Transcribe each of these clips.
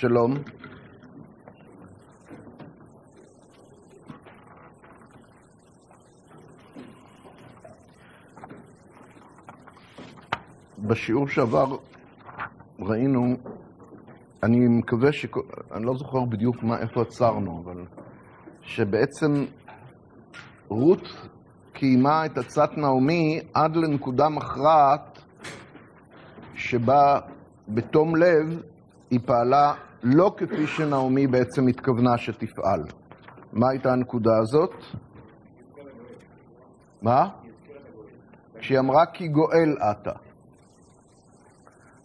שלום. בשיעור שעבר ראינו, אני מקווה ש... אני לא זוכר בדיוק מה, איפה עצרנו, אבל שבעצם רות קיימה את עצת נעמי עד לנקודה מכרעת שבה בתום לב היא פעלה לא כפי שנעמי בעצם התכוונה שתפעל. מה הייתה הנקודה הזאת? מה? כשהיא אמרה כי גואל אתה.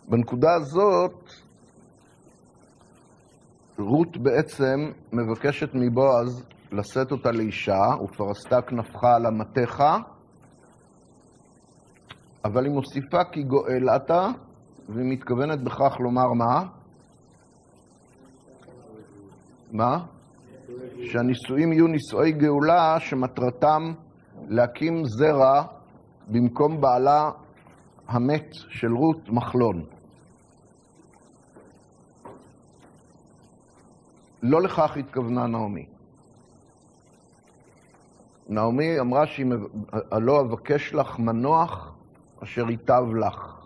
בנקודה הזאת רות בעצם מבקשת מבועז לשאת אותה לאישה, ופרסת כנפך על אמתך, אבל היא מוסיפה כי גואל אתה, והיא מתכוונת בכך לומר מה? מה? שהנישואים יהיו נישואי גאולה שמטרתם להקים זרע במקום בעלה המת של רות מחלון. לא לכך התכוונה נעמי. נעמי אמרה שהיא, הלא אבקש לך מנוח אשר ייטב לך.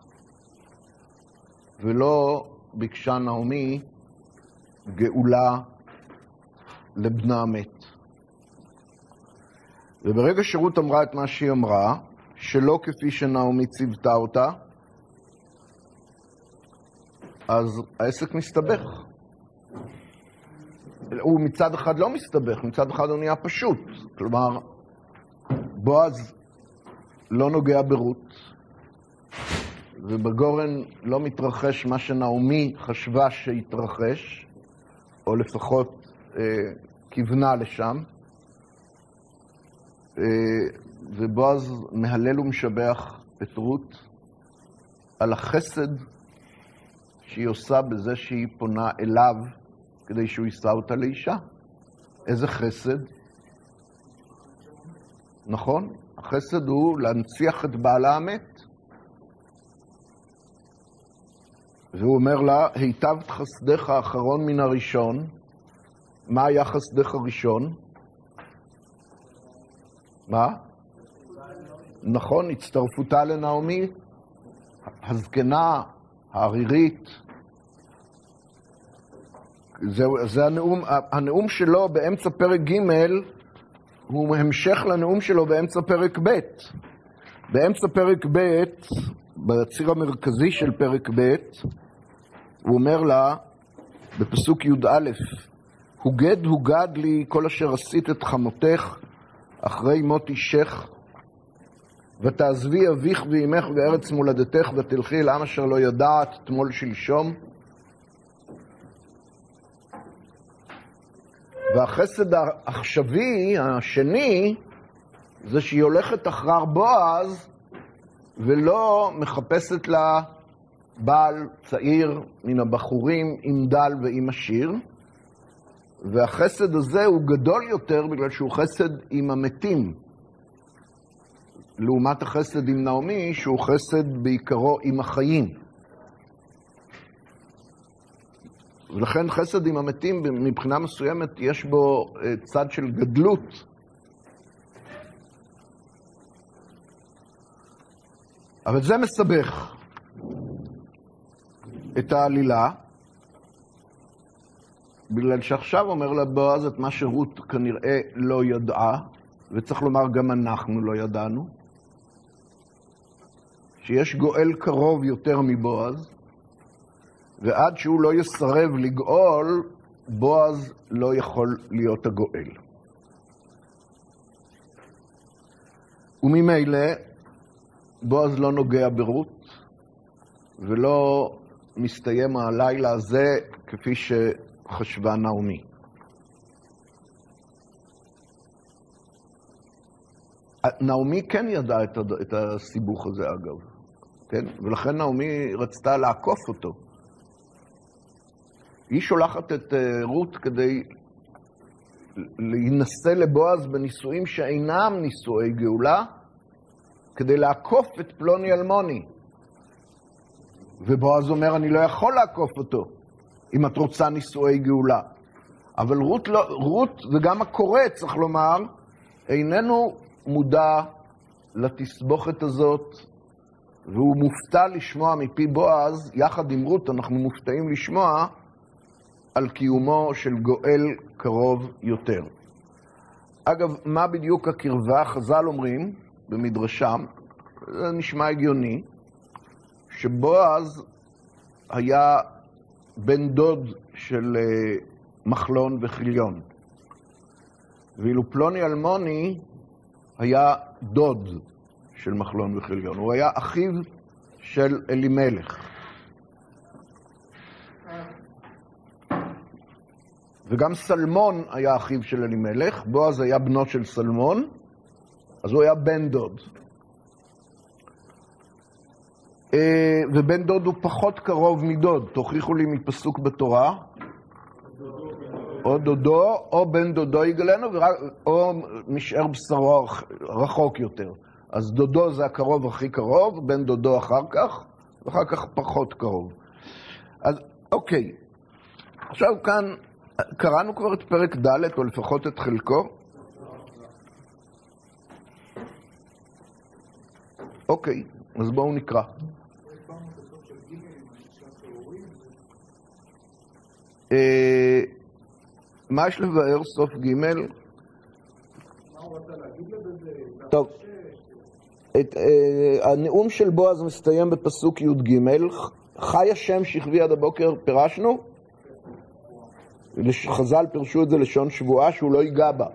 ולא ביקשה נעמי גאולה לבנה המת. וברגע שרות אמרה את מה שהיא אמרה, שלא כפי שנעמי ציוותה אותה, אז העסק מסתבך. הוא מצד אחד לא מסתבך, מצד אחד הוא נהיה פשוט. כלומר, בועז לא נוגע ברות, ובגורן לא מתרחש מה שנעמי חשבה שיתרחש, או לפחות אה, כיוונה לשם. אה, ובועז מהלל ומשבח את רות על החסד שהיא עושה בזה שהיא פונה אליו כדי שהוא יישא אותה לאישה. איזה חסד? נכון, החסד הוא להנציח את בעלה המת. והוא אומר לה, היטבת חסדך האחרון מן הראשון. מה היה חסדך הראשון? מה? נכון, הצטרפותה לנעמי, הזקנה, הערירית. זה, זה הנאום, הנאום שלו באמצע פרק ג' הוא המשך לנאום שלו באמצע פרק ב'. באמצע פרק ב', בציר המרכזי של פרק ב', הוא אומר לה, בפסוק י"א, הוגד הוגד לי כל אשר עשית את חמותך אחרי מות אישך, ותעזבי אביך ואימך וארץ מולדתך ותלכי אל עם אשר לא ידעת תמול שלשום. והחסד העכשווי, השני, זה שהיא הולכת אחר בועז ולא מחפשת לה בעל צעיר מן הבחורים עם דל ועם עשיר, והחסד הזה הוא גדול יותר בגלל שהוא חסד עם המתים, לעומת החסד עם נעמי, שהוא חסד בעיקרו עם החיים. ולכן חסד עם המתים, מבחינה מסוימת, יש בו צד של גדלות. אבל זה מסבך את העלילה, בגלל שעכשיו אומר לה בועז את מה שרות כנראה לא ידעה, וצריך לומר גם אנחנו לא ידענו, שיש גואל קרוב יותר מבועז, ועד שהוא לא יסרב לגאול, בועז לא יכול להיות הגואל. וממילא, בועז לא נוגע ברות, ולא מסתיים הלילה הזה כפי שחשבה נעמי. נעמי כן ידעה את הסיבוך הזה, אגב, כן? ולכן נעמי רצתה לעקוף אותו. היא שולחת את רות כדי להינשא לבועז בנישואים שאינם נישואי גאולה, כדי לעקוף את פלוני אלמוני. ובועז אומר, אני לא יכול לעקוף אותו. אם את רוצה נישואי גאולה. אבל רות, לא, רות וגם הקורא, צריך לומר, איננו מודע לתסבוכת הזאת, והוא מופתע לשמוע מפי בועז, יחד עם רות אנחנו מופתעים לשמוע על קיומו של גואל קרוב יותר. אגב, מה בדיוק הקרבה? חז"ל אומרים, במדרשם, זה נשמע הגיוני, שבועז היה בן דוד של אה, מחלון וחיליון. ואילו פלוני אלמוני היה דוד של מחלון וחיליון, הוא היה אחיו של אלימלך. וגם סלמון היה אחיו של אלימלך, בועז היה בנו של סלמון, אז הוא היה בן דוד. אה, ובן דוד הוא פחות קרוב מדוד, תוכיחו לי מפסוק בתורה. או דודו, או בן דודו יגלנו, או משאר בשרו רחוק יותר. אז דודו זה הקרוב הכי קרוב, בן דודו אחר כך, ואחר כך פחות קרוב. אז אוקיי, עכשיו כאן, קראנו כבר את פרק ד', או לפחות את חלקו. אוקיי, אז בואו נקרא. מה יש לבאר סוף ג'? טוב, את, uh, הנאום של בועז מסתיים בפסוק י"ג, חי השם שכבי עד הבוקר, פירשנו? חז"ל פירשו את זה לשון שבועה שהוא לא ייגע בה.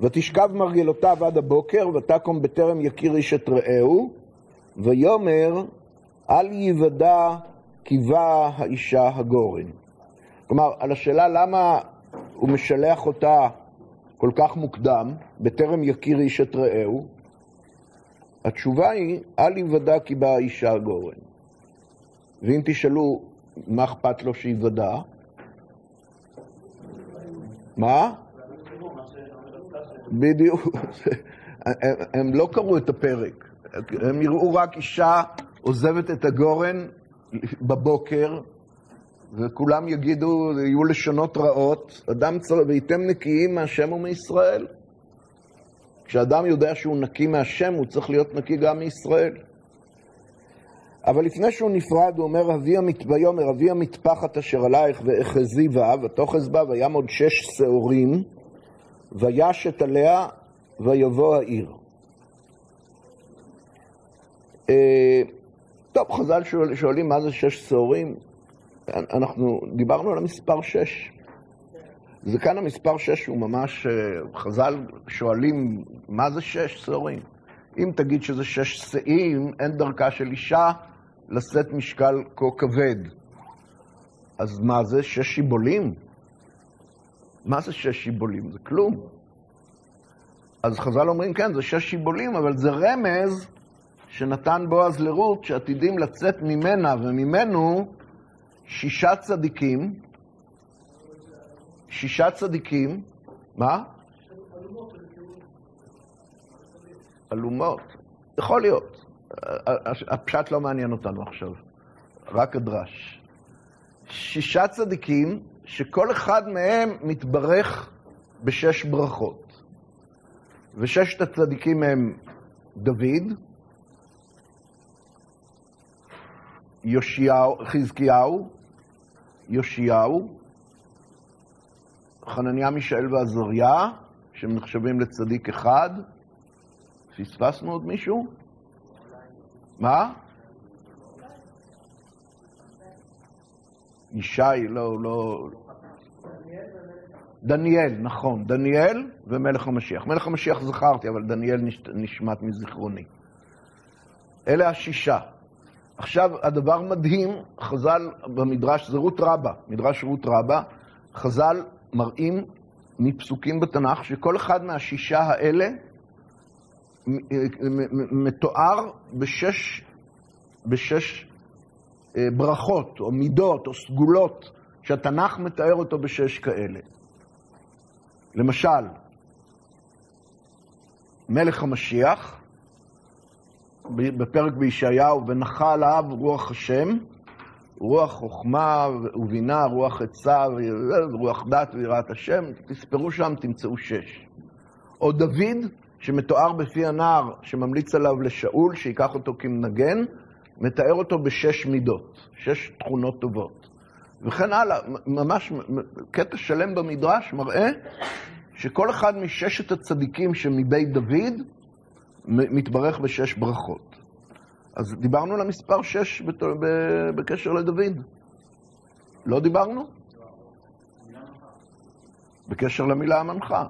ותשכב מרגלותיו עד הבוקר, ותקום בטרם יכיר איש את רעהו, ויאמר אל יוודע קיבה האישה הגורן. כלומר, על השאלה למה הוא משלח אותה כל כך מוקדם, בטרם יכיר איש את רעהו, התשובה היא, אל יוודע כי באה אישה הגורן. ואם תשאלו, מה אכפת לו שיוודע? מה? בדיוק. הם, הם לא קראו את הפרק. הם יראו רק אישה עוזבת את הגורן בבוקר, וכולם יגידו, יהיו לשונות רעות, אדם צריך, והייתם נקיים מהשם ומישראל. כשאדם יודע שהוא נקי מהשם, הוא צריך להיות נקי גם מישראל. אבל לפני שהוא נפרד, הוא אומר, אבי המת... ויאמר, אבי המטפחת אשר עלייך ואחזי בה, ותאחז בה, ויעמוד שש שעורים, וישת עליה, ויבוא העיר. אה, טוב, חז"ל שואל, שואלים מה זה שש שעורים. אנחנו דיברנו על המספר שש. זה כאן המספר שש הוא ממש, אה, חז"ל שואלים, מה זה שש שעורים? אם תגיד שזה שש שאים, אין דרכה של אישה לשאת משקל כה כבד. אז מה זה, שש שיבולים? מה זה שש שיבולים? זה כלום. אז חז"ל אומרים, כן, זה שש שיבולים, אבל זה רמז שנתן בועז לרות, שעתידים לצאת ממנה וממנו שישה צדיקים, שישה צדיקים, מה? אלומות. יכול להיות. הפשט לא מעניין אותנו עכשיו, רק הדרש. שישה צדיקים שכל אחד מהם מתברך בשש ברכות. וששת הצדיקים הם דוד, יושיהו, חזקיהו, יאשיהו, חנניה, מישאל ועזריה, שהם נחשבים לצדיק אחד. פספסנו עוד מישהו? מה? ישי, לא, לא... דניאל, נכון, דניאל ומלך המשיח. מלך המשיח זכרתי, אבל דניאל נשמט מזיכרוני. אלה השישה. עכשיו, הדבר מדהים, חז"ל במדרש, זה רות רבה, מדרש רות רבה, חז"ל מראים מפסוקים בתנ"ך שכל אחד מהשישה האלה מתואר בשש, בשש אה, ברכות, או מידות, או סגולות, שהתנ"ך מתאר אותו בשש כאלה. למשל, מלך המשיח, בפרק בישעיהו, ונחה עליו רוח השם, רוח חוכמה ובינה, רוח עצה, רוח דת ויראת השם, תספרו שם, תמצאו שש. או דוד, שמתואר בפי הנער, שממליץ עליו לשאול, שייקח אותו כמנגן, מתאר אותו בשש מידות, שש תכונות טובות. וכן הלאה, ממש קטע שלם במדרש מראה שכל אחד מששת הצדיקים שמבית דוד מתברך בשש ברכות. אז דיברנו על המספר שש בקשר לדוד. לא דיברנו? בקשר למילה המנחה.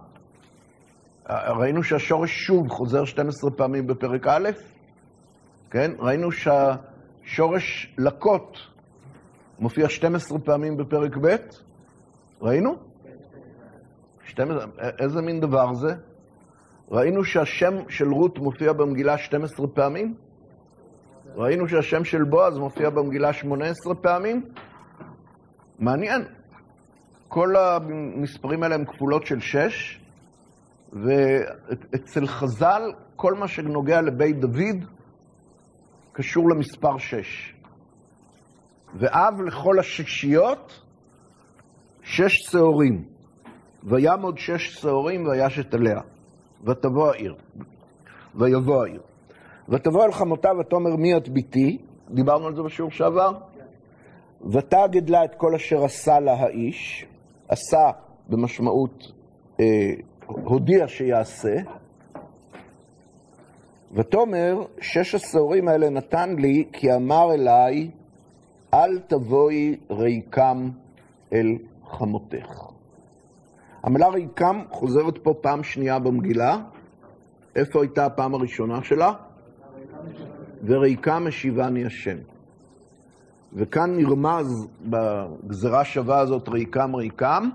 ראינו שהשורש שוב חוזר 12 פעמים בפרק א', כן? ראינו שהשורש לקות מופיע 12 פעמים בפרק ב', ראינו? 12, איזה מין דבר זה? ראינו שהשם של רות מופיע במגילה 12 פעמים? ראינו שהשם של בועז מופיע במגילה 18 פעמים? מעניין. כל המספרים האלה הם כפולות של 6, ואצל חז"ל, כל מה שנוגע לבית דוד קשור למספר 6. ואב לכל הששיות, שש שעורים. וימוד שש שעורים וישת עליה. ותבוא העיר. ויבוא העיר. ותבוא אל חמותה ותאמר מי את ביתי? דיברנו על זה בשיעור שעבר. ותגד לה את כל אשר עשה לה האיש. עשה במשמעות אה, הודיע שיעשה. ותאמר, שש השעורים האלה נתן לי, כי אמר אליי, אל תבואי ריקם אל חמותך. המילה ריקם חוזרת פה פעם שנייה במגילה. איפה הייתה הפעם הראשונה שלה? וריקם משיבני השם. וכאן נרמז בגזרה שווה הזאת, ריקם ריקם,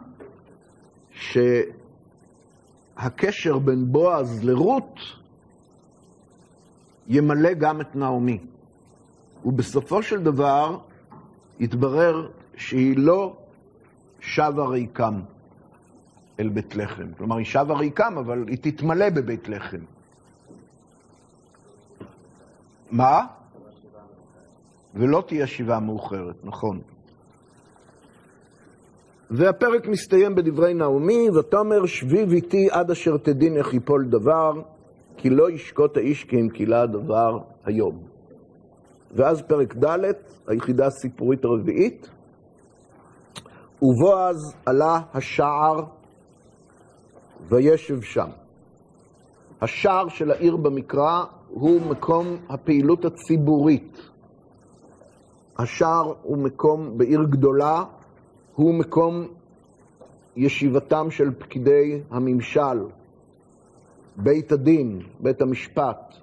שהקשר בין בועז לרות ימלא גם את נעמי. ובסופו של דבר יתברר שהיא לא שבה ריקם אל בית לחם. כלומר, היא שבה ריקם, אבל היא תתמלא בבית לחם. מה? ולא תהיה שיבה מאוחרת, נכון. והפרק מסתיים בדברי נעמי, ותאמר שבי איתי עד אשר תדין איך יפול דבר, כי לא ישקוט האיש כי אם כילה הדבר היום. ואז פרק ד', היחידה הסיפורית הרביעית, ובועז עלה השער וישב שם. השער של העיר במקרא הוא מקום הפעילות הציבורית. השער הוא מקום, בעיר גדולה, הוא מקום ישיבתם של פקידי הממשל, בית הדין, בית המשפט.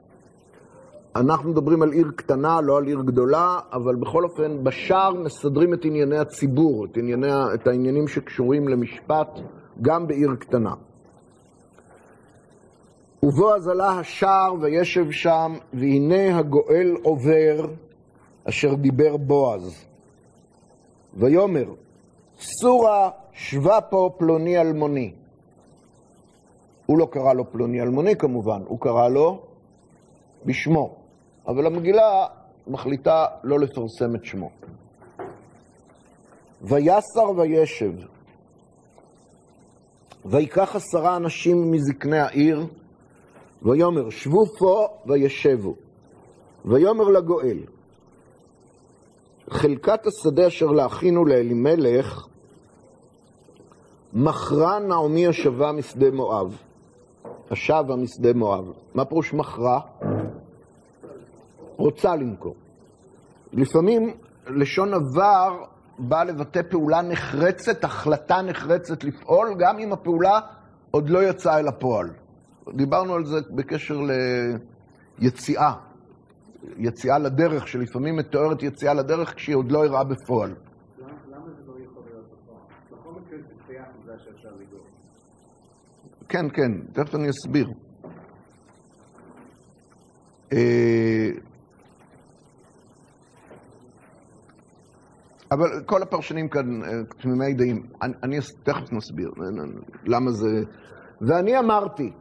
אנחנו מדברים על עיר קטנה, לא על עיר גדולה, אבל בכל אופן, בשער מסדרים את ענייני הציבור, את, ענייני, את העניינים שקשורים למשפט, גם בעיר קטנה. ובועז עלה השער וישב שם, והנה הגואל עובר, אשר דיבר בועז. ויאמר, סורה שבה פה פלוני אלמוני. הוא לא קרא לו פלוני אלמוני כמובן, הוא קרא לו בשמו. אבל המגילה מחליטה לא לפרסם את שמו. ויסר וישב, ויקח עשרה אנשים מזקני העיר, ויאמר שבו פה וישבו. ויאמר לגואל, חלקת השדה אשר להכינו לאלימלך, מכרה נעמי השבה משדה מואב. השבה משדה מואב. מה פירוש מכרה? רוצה למכור. לפעמים לשון עבר בא לבטא פעולה נחרצת, החלטה נחרצת לפעול, גם אם הפעולה עוד לא יצאה אל הפועל. דיברנו על זה בקשר ליציאה, יציאה לדרך, שלפעמים מתוארת יציאה לדרך כשהיא עוד לא אירעה בפועל. כן, כן, תכף אני אסביר. אה, אבל כל הפרשנים כאן אה, תמימי דעים. אני, אני תכף נסביר למה זה... ואני אמרתי,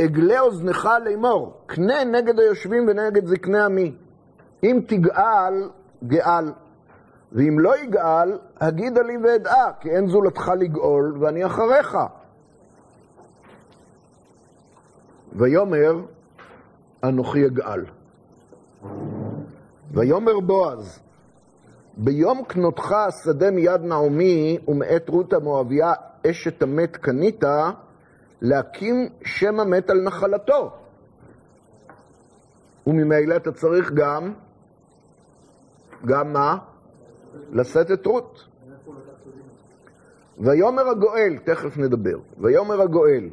אגלה אוזנך לאמור, קנה נגד היושבים ונגד זקני עמי. אם תגאל, גאל. ואם לא יגאל, הגידה לי ואדעה, כי אין זולתך לגאול, ואני אחריך. ויאמר, אנוכי אגאל. ויאמר בועז, ביום קנותך השדה מיד נעמי ומאת רות המואביה אשת המת קנית, להקים שם המת על נחלתו. וממילא אתה צריך גם, גם מה? לשאת את רות. ויאמר הגואל, תכף נדבר, ויאמר הגואל,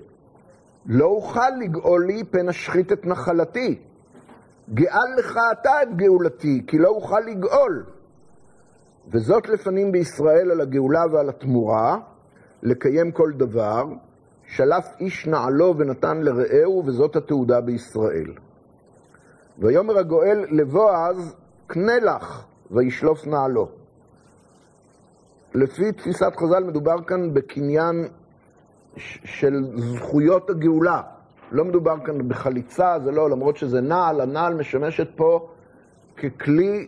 לא אוכל לגאול לי פן אשחית את נחלתי. גאל לך אתה את גאולתי, כי לא אוכל לגאול. וזאת לפנים בישראל על הגאולה ועל התמורה, לקיים כל דבר, שלף איש נעלו ונתן לרעהו, וזאת התעודה בישראל. ויאמר הגואל לבועז, קנה לך, וישלוף נעלו. לפי תפיסת חז"ל מדובר כאן בקניין של זכויות הגאולה. לא מדובר כאן בחליצה, זה לא, למרות שזה נעל, הנעל משמשת פה ככלי,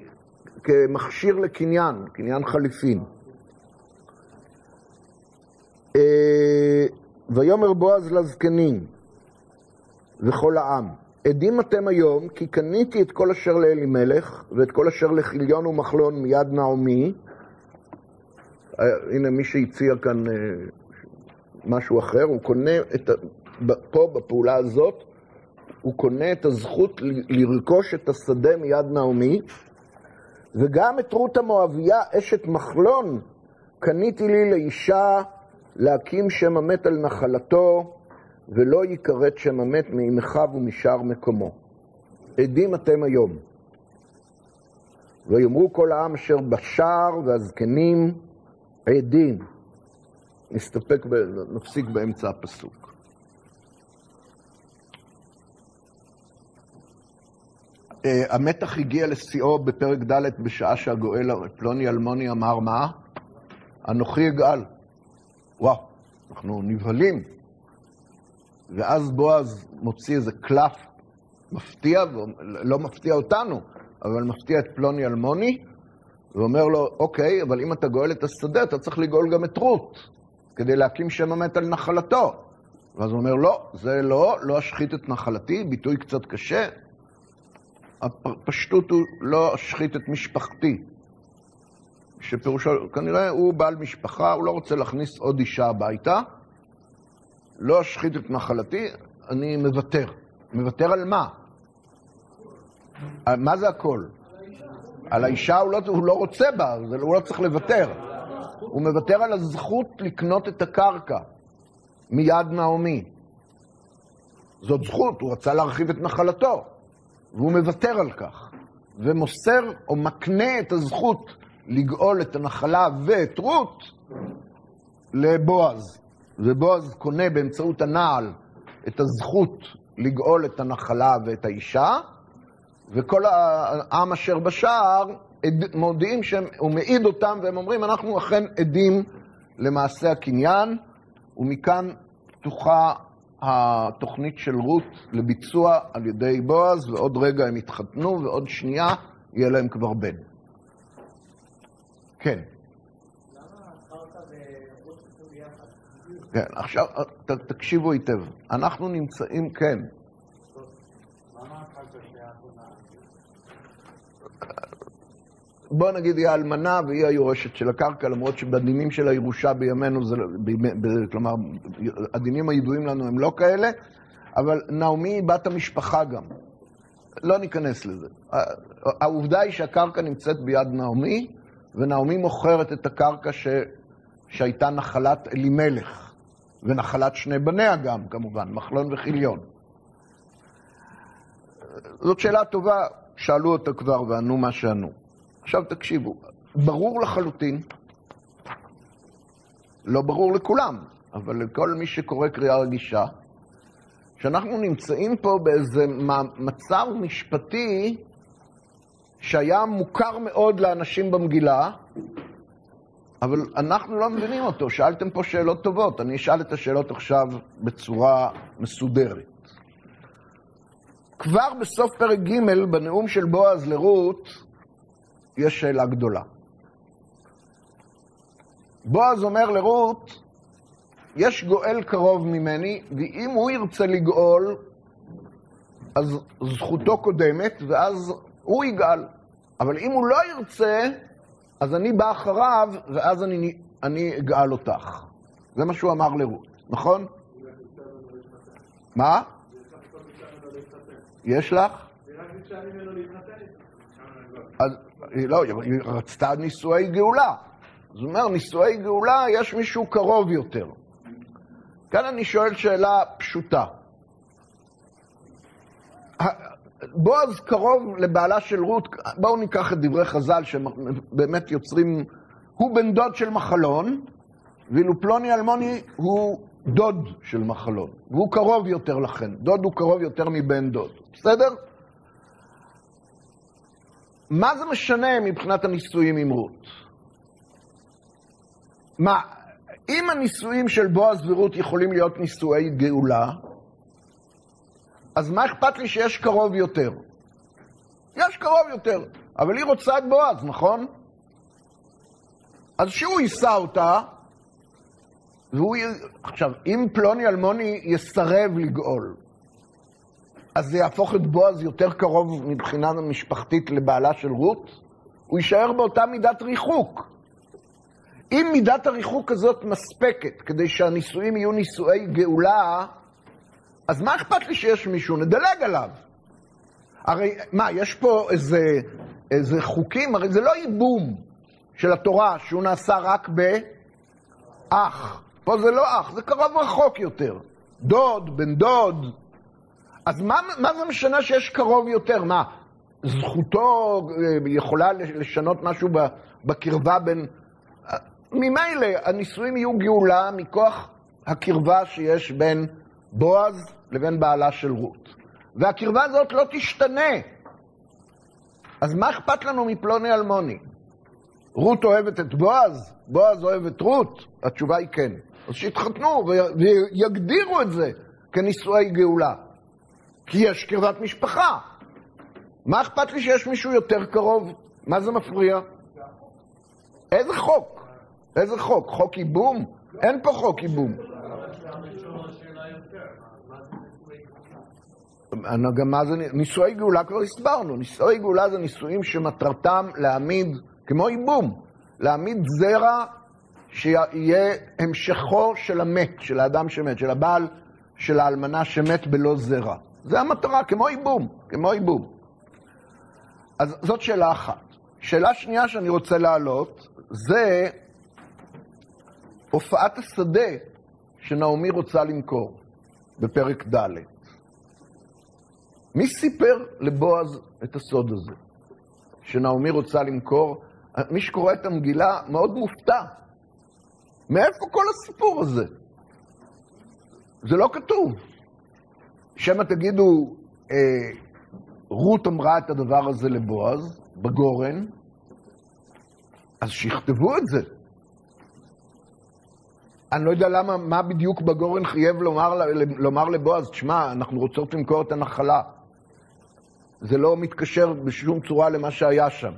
כמכשיר לקניין, קניין חליפין. ויאמר בועז לזקנים וכל העם, עדים אתם היום, כי קניתי את כל אשר לאלימלך, ואת כל אשר לחיליון ומחלון מיד נעמי. אה, הנה מי שהציע כאן אה, משהו אחר, הוא קונה את, פה, בפעולה הזאת, הוא קונה את הזכות לרכוש את השדה מיד נעמי, וגם את רות המואביה, אשת מחלון, קניתי לי לאישה להקים שם המת על נחלתו, ולא יכרת שם המת מאימך ומשאר מקומו. עדים אתם היום. ויאמרו כל העם אשר בשער והזקנים עדים. נסתפק, נפסיק באמצע הפסוק. Uh, המתח הגיע לשיאו בפרק ד' בשעה שהגואל פלוני אלמוני אמר מה? אנוכי אגאל. וואו, אנחנו נבהלים. ואז בועז מוציא איזה קלף מפתיע, לא מפתיע אותנו, אבל מפתיע את פלוני אלמוני, ואומר לו, אוקיי, אבל אם אתה גואל את השדה, אתה צריך לגאול גם את רות, כדי להקים שם המת על נחלתו. ואז הוא אומר, לא, זה לא, לא אשחית את נחלתי, ביטוי קצת קשה. הפשטות הוא לא אשחית את משפחתי. שפירושו, כנראה הוא בעל משפחה, הוא לא רוצה להכניס עוד אישה הביתה, לא אשחית את נחלתי, אני מוותר. מוותר על מה? מה זה הכל? על האישה הוא לא, הוא לא רוצה בה, הוא לא צריך לוותר. הוא מוותר על הזכות לקנות את הקרקע מיד נעמי. זאת זכות, הוא רצה להרחיב את נחלתו, והוא מוותר על כך, ומוסר או מקנה את הזכות לגאול את הנחלה ואת רות לבועז. ובועז קונה באמצעות הנעל את הזכות לגאול את הנחלה ואת האישה, וכל העם אשר בשער מודיעים שהוא מעיד אותם, והם אומרים, אנחנו אכן עדים למעשה הקניין, ומכאן פתוחה התוכנית של רות לביצוע על ידי בועז, ועוד רגע הם יתחתנו, ועוד שנייה יהיה להם כבר בן. כן. כן, עכשיו ת, תקשיבו היטב. אנחנו נמצאים, כן. בוא נגיד היא האלמנה והיא היורשת של הקרקע, למרות שבדינים של הירושה בימינו, זה, ב, ב, כלומר, הדינים הידועים לנו הם לא כאלה, אבל נעמי היא בת המשפחה גם. לא ניכנס לזה. העובדה היא שהקרקע נמצאת ביד נעמי, ונעמי מוכרת את הקרקע ש... שהייתה נחלת אלימלך, ונחלת שני בניה גם, כמובן, מחלון וחיליון. זאת שאלה טובה, שאלו אותה כבר וענו מה שענו. עכשיו תקשיבו, ברור לחלוטין, לא ברור לכולם, אבל לכל מי שקורא קריאה רגישה, שאנחנו נמצאים פה באיזה מצב משפטי שהיה מוכר מאוד לאנשים במגילה, אבל אנחנו לא מבינים אותו. שאלתם פה שאלות טובות, אני אשאל את השאלות עכשיו בצורה מסודרת. כבר בסוף פרק ג' בנאום של בועז לרות, יש שאלה גדולה. בועז אומר לרות, יש גואל קרוב ממני, ואם הוא ירצה לגאול, אז זכותו קודמת, ואז הוא יגאל. אבל אם הוא לא ירצה, אז אני בא אחריו, ואז אני, אני אגאל אותך. זה מה שהוא אמר לרות, נכון? מה? יש לך? אז לא, היא רצתה נישואי גאולה. אז הוא אומר, נישואי גאולה, יש מישהו קרוב יותר. כאן אני שואל שאלה פשוטה. בועז קרוב לבעלה של רות, בואו ניקח את דברי חז"ל שבאמת יוצרים, הוא בן דוד של מחלון, ואילו פלוני אלמוני הוא דוד של מחלון, והוא קרוב יותר לכן, דוד הוא קרוב יותר מבן דוד, בסדר? מה זה משנה מבחינת הנישואים עם רות? מה, אם הנישואים של בועז ורות יכולים להיות נישואי גאולה, אז מה אכפת לי שיש קרוב יותר? יש קרוב יותר, אבל היא רוצה את בועז, נכון? אז שהוא יישא אותה, והוא... עכשיו, אם פלוני אלמוני יסרב לגאול, אז זה יהפוך את בועז יותר קרוב מבחינה משפחתית לבעלה של רות? הוא יישאר באותה מידת ריחוק. אם מידת הריחוק הזאת מספקת כדי שהנישואים יהיו נישואי גאולה, אז מה אכפת לי שיש מישהו? נדלג עליו. הרי, מה, יש פה איזה, איזה חוקים? הרי זה לא ייבום של התורה שהוא נעשה רק באח. פה זה לא אח, זה קרוב רחוק יותר. דוד, בן דוד. אז מה, מה זה משנה שיש קרוב יותר? מה, זכותו אה, יכולה לשנות משהו בקרבה בין... ממילא הנישואים יהיו גאולה מכוח הקרבה שיש בין בועז לבין בעלה של רות. והקרבה הזאת לא תשתנה. אז מה אכפת לנו מפלוני אלמוני? רות אוהבת את בועז? בועז אוהב את רות? התשובה היא כן. אז שיתחתנו ויגדירו את זה כנישואי גאולה. כי יש קרבת משפחה. מה אכפת לי שיש מישהו יותר קרוב? מה זה מפריע? איזה חוק? איזה חוק? חוק ייבום? אין פה חוק ייבום. גם זה, נישואי גאולה כבר הסברנו, נישואי גאולה זה נישואים שמטרתם להעמיד, כמו ייבום, להעמיד זרע שיהיה המשכו של המת, של האדם שמת, של הבעל, של האלמנה שמת בלא זרע. זה המטרה, כמו ייבום, כמו ייבום. אז זאת שאלה אחת. שאלה שנייה שאני רוצה להעלות, זה הופעת השדה שנעמי רוצה למכור, בפרק ד'. מי סיפר לבועז את הסוד הזה, שנעמי רוצה למכור? מי שקורא את המגילה מאוד מופתע. מאיפה כל הסיפור הזה? זה לא כתוב. שמא תגידו, אה, רות אמרה את הדבר הזה לבועז, בגורן, אז שיכתבו את זה. אני לא יודע למה, מה בדיוק בגורן חייב לומר, לומר לבועז, תשמע, אנחנו רוצות למכור את הנחלה. זה לא מתקשר בשום צורה למה שהיה שם.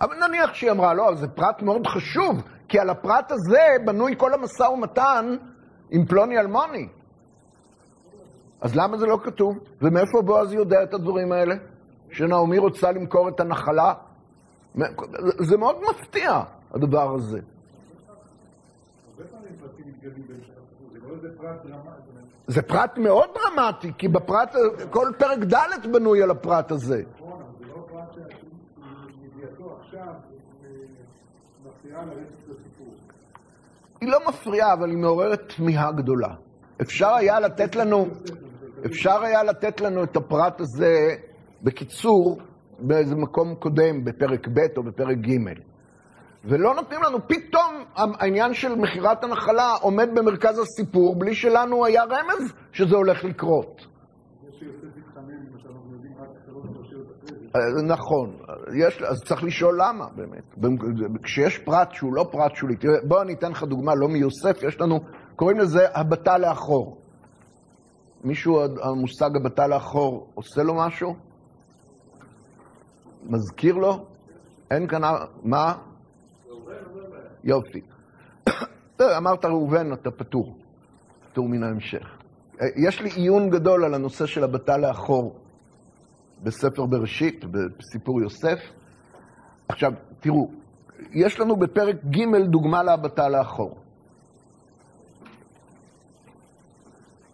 אבל נניח שהיא אמרה, לא, זה פרט מאוד חשוב, כי על הפרט הזה בנוי כל המשא ומתן עם פלוני אלמוני. אז למה זה לא כתוב? ומאיפה בועז יודע את הדברים האלה? שנעמי רוצה למכור את הנחלה? זה מאוד מפתיע, הדבר הזה. זה פרט מאוד דרמטי, כי בפרט, כל פרק ד' בנוי על הפרט הזה. נכון, זה לא פרט לסיפור. היא לא מפריעה, אבל היא מעוררת תמיהה גדולה. אפשר היה לתת לנו, אפשר היה לתת לנו את הפרט הזה בקיצור באיזה מקום קודם, בפרק ב' או בפרק ג'. ולא נותנים לנו, פתאום העניין של מכירת הנחלה עומד במרכז הסיפור, בלי שלנו היה רמז שזה הולך לקרות. אה, נכון, יש, אז צריך לשאול למה באמת. כשיש פרט שהוא לא פרט שולי, תראה, בוא אני אתן לך דוגמה, לא מיוסף, יש לנו, קוראים לזה הבטה לאחור. מישהו, המושג הבטה לאחור, עושה לו משהו? מזכיר לו? אין כאן, מה? יופי. אמרת ראובן, אתה פטור. פטור מן ההמשך. אה, יש לי עיון גדול על הנושא של הבטה לאחור בספר בראשית, בסיפור יוסף. עכשיו, תראו, יש לנו בפרק ג' דוגמה להבטה לאחור.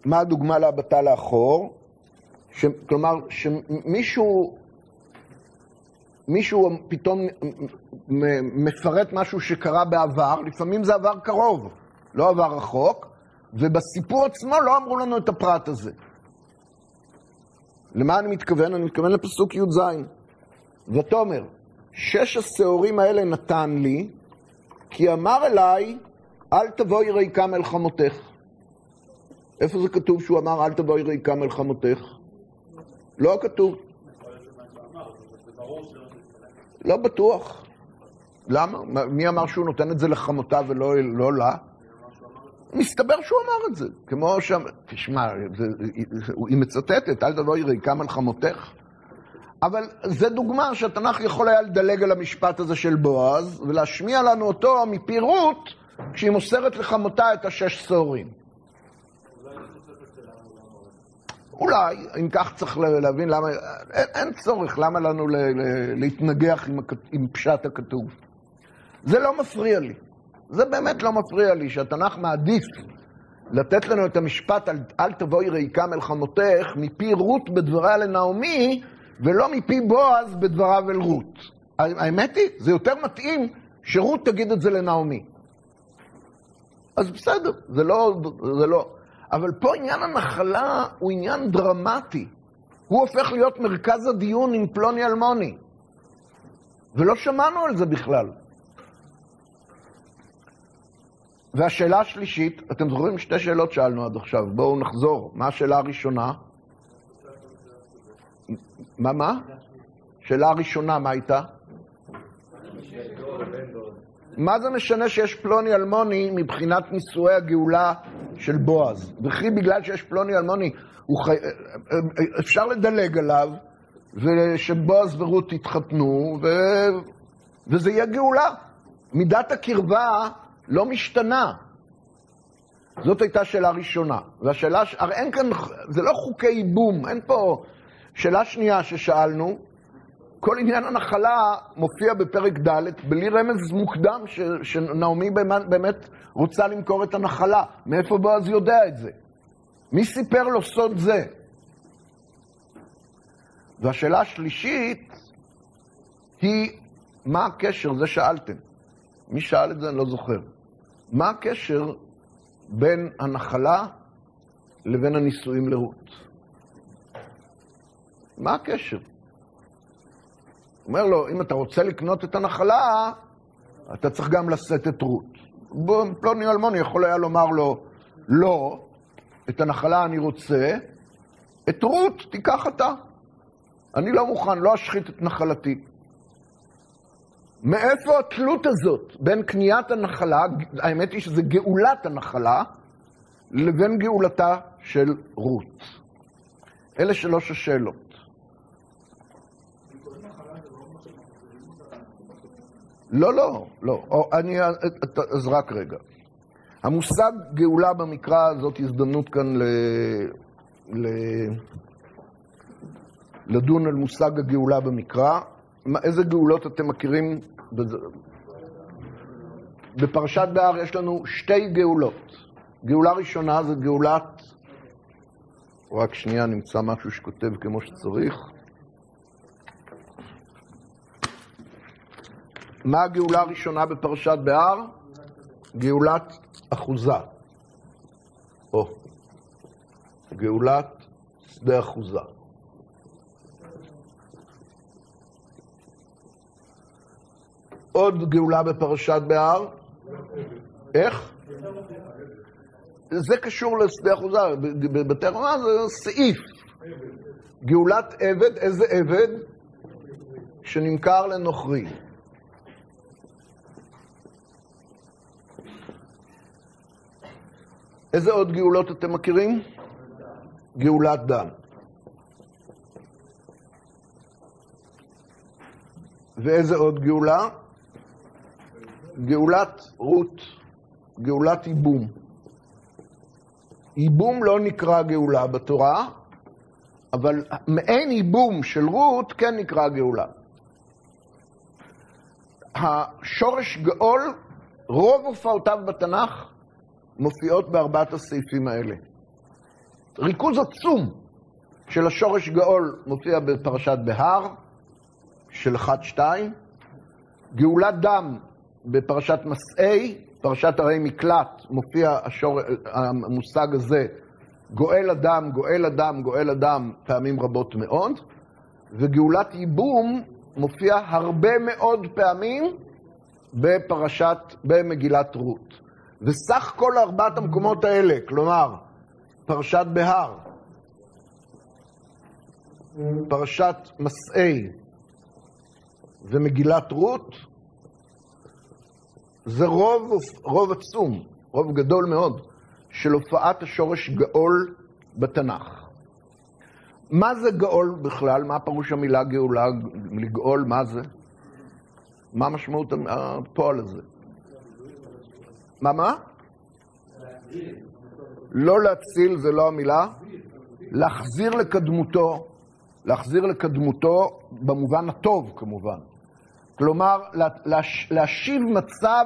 מה הדוגמה להבטה לאחור? ש, כלומר, שמישהו מישהו פתאום מפרט משהו שקרה בעבר, לפעמים זה עבר קרוב, לא עבר רחוק, ובסיפור עצמו לא אמרו לנו את הפרט הזה. למה אני מתכוון? אני מתכוון לפסוק י"ז. ותאמר, שש השעורים האלה נתן לי, כי אמר אליי, אל תבואי ריקה מלחמותך. איפה זה כתוב שהוא אמר, אל תבואי ריקה מלחמותך? לא כתוב. לא בטוח. למה? מי אמר שהוא נותן את זה לחמותה ולא לא לה? מסתבר שהוא אמר את זה, כמו ש... תשמע, זה, היא מצטטת, אל תבואי ריקה מלחמותך. אבל זה דוגמה שהתנ"ך יכול היה לדלג על המשפט הזה של בועז, ולהשמיע לנו אותו מפי רות, כשהיא מוסרת לחמותה את השש שעורים. אולי, אם כך צריך להבין למה, אין, אין צורך, למה לנו ל, ל, להתנגח עם, עם פשט הכתוב. זה לא מפריע לי. זה באמת לא מפריע לי, שהתנ"ך מעדיף לתת לנו את המשפט אל, אל תבואי ריקה מלחמותך מפי רות בדבריה לנעמי, ולא מפי בועז בדבריו אל רות. האמת היא, זה יותר מתאים שרות תגיד את זה לנעמי. אז בסדר, זה לא, זה לא... אבל פה עניין הנחלה הוא עניין דרמטי. הוא הופך להיות מרכז הדיון עם פלוני אלמוני. ולא שמענו על זה בכלל. והשאלה השלישית, אתם זוכרים שתי שאלות שאלנו עד עכשיו, בואו נחזור. מה השאלה הראשונה? מה, מה? שאלה הראשונה, מה הייתה? מה זה משנה שיש פלוני אלמוני מבחינת נישואי הגאולה של בועז? וכי בגלל שיש פלוני אלמוני, חי... אפשר לדלג עליו, ושבועז ורות יתחתנו, ו... וזה יהיה גאולה. מידת הקרבה לא משתנה. זאת הייתה שאלה ראשונה. והשאלה, הרי אין כאן, זה לא חוקי ייבום, אין פה... שאלה שנייה ששאלנו, כל עניין הנחלה מופיע בפרק ד' בלי רמז מוקדם ש, שנעמי באמת רוצה למכור את הנחלה. מאיפה בועז יודע את זה? מי סיפר לו סוד זה? והשאלה השלישית היא, מה הקשר? זה שאלתם. מי שאל את זה אני לא זוכר. מה הקשר בין הנחלה לבין הנישואים לרות? מה הקשר? אומר לו, אם אתה רוצה לקנות את הנחלה, אתה צריך גם לשאת את רות. פלוני אלמוני יכול היה לומר לו, לא, את הנחלה אני רוצה, את רות תיקח אתה. אני לא מוכן, לא אשחית את נחלתי. מאיפה התלות הזאת בין קניית הנחלה, האמת היא שזה גאולת הנחלה, לבין גאולתה של רות? אלה שלוש השאלות. לא, לא, לא. או, אני, אז רק רגע. המושג גאולה במקרא זאת הזדמנות כאן ל, ל, לדון על מושג הגאולה במקרא. איזה גאולות אתם מכירים? בפרשת בהר יש לנו שתי גאולות. גאולה ראשונה זה גאולת... רק שנייה, נמצא משהו שכותב כמו שצריך. מה הגאולה הראשונה בפרשת בהר? גאולת אחוזה. או, גאולת שדה אחוזה. עוד גאולה בפרשת בהר? איך? זה קשור לשדה אחוזה, בתרמה זה סעיף. גאולת עבד, איזה עבד? שנמכר לנוכרי. איזה עוד גאולות אתם מכירים? גאולת דם. ואיזה עוד גאולה? גאולת רות. גאולת ייבום. ייבום לא נקרא גאולה בתורה, אבל מעין ייבום של רות כן נקרא גאולה. השורש גאול, רוב הופעותיו בתנ"ך מופיעות בארבעת הסעיפים האלה. ריכוז עצום של השורש גאול מופיע בפרשת בהר, של 1-2, גאולת דם בפרשת מסעי, פרשת ערי מקלט, מופיע השור... המושג הזה, גואל אדם, גואל אדם, גואל אדם, פעמים רבות מאוד, וגאולת ייבום מופיע הרבה מאוד פעמים בפרשת, במגילת רות. וסך כל ארבעת המקומות האלה, כלומר, פרשת בהר, פרשת מסעי ומגילת רות, זה רוב, רוב עצום, רוב גדול מאוד, של הופעת השורש גאול בתנ"ך. מה זה גאול בכלל? מה פירוש המילה גאולה? לגאול, מה זה? מה משמעות הפועל הזה? מה, מה? לא להציל זה לא המילה. להחזיר לקדמותו, להחזיר לקדמותו במובן הטוב כמובן. כלומר, להשיב מצב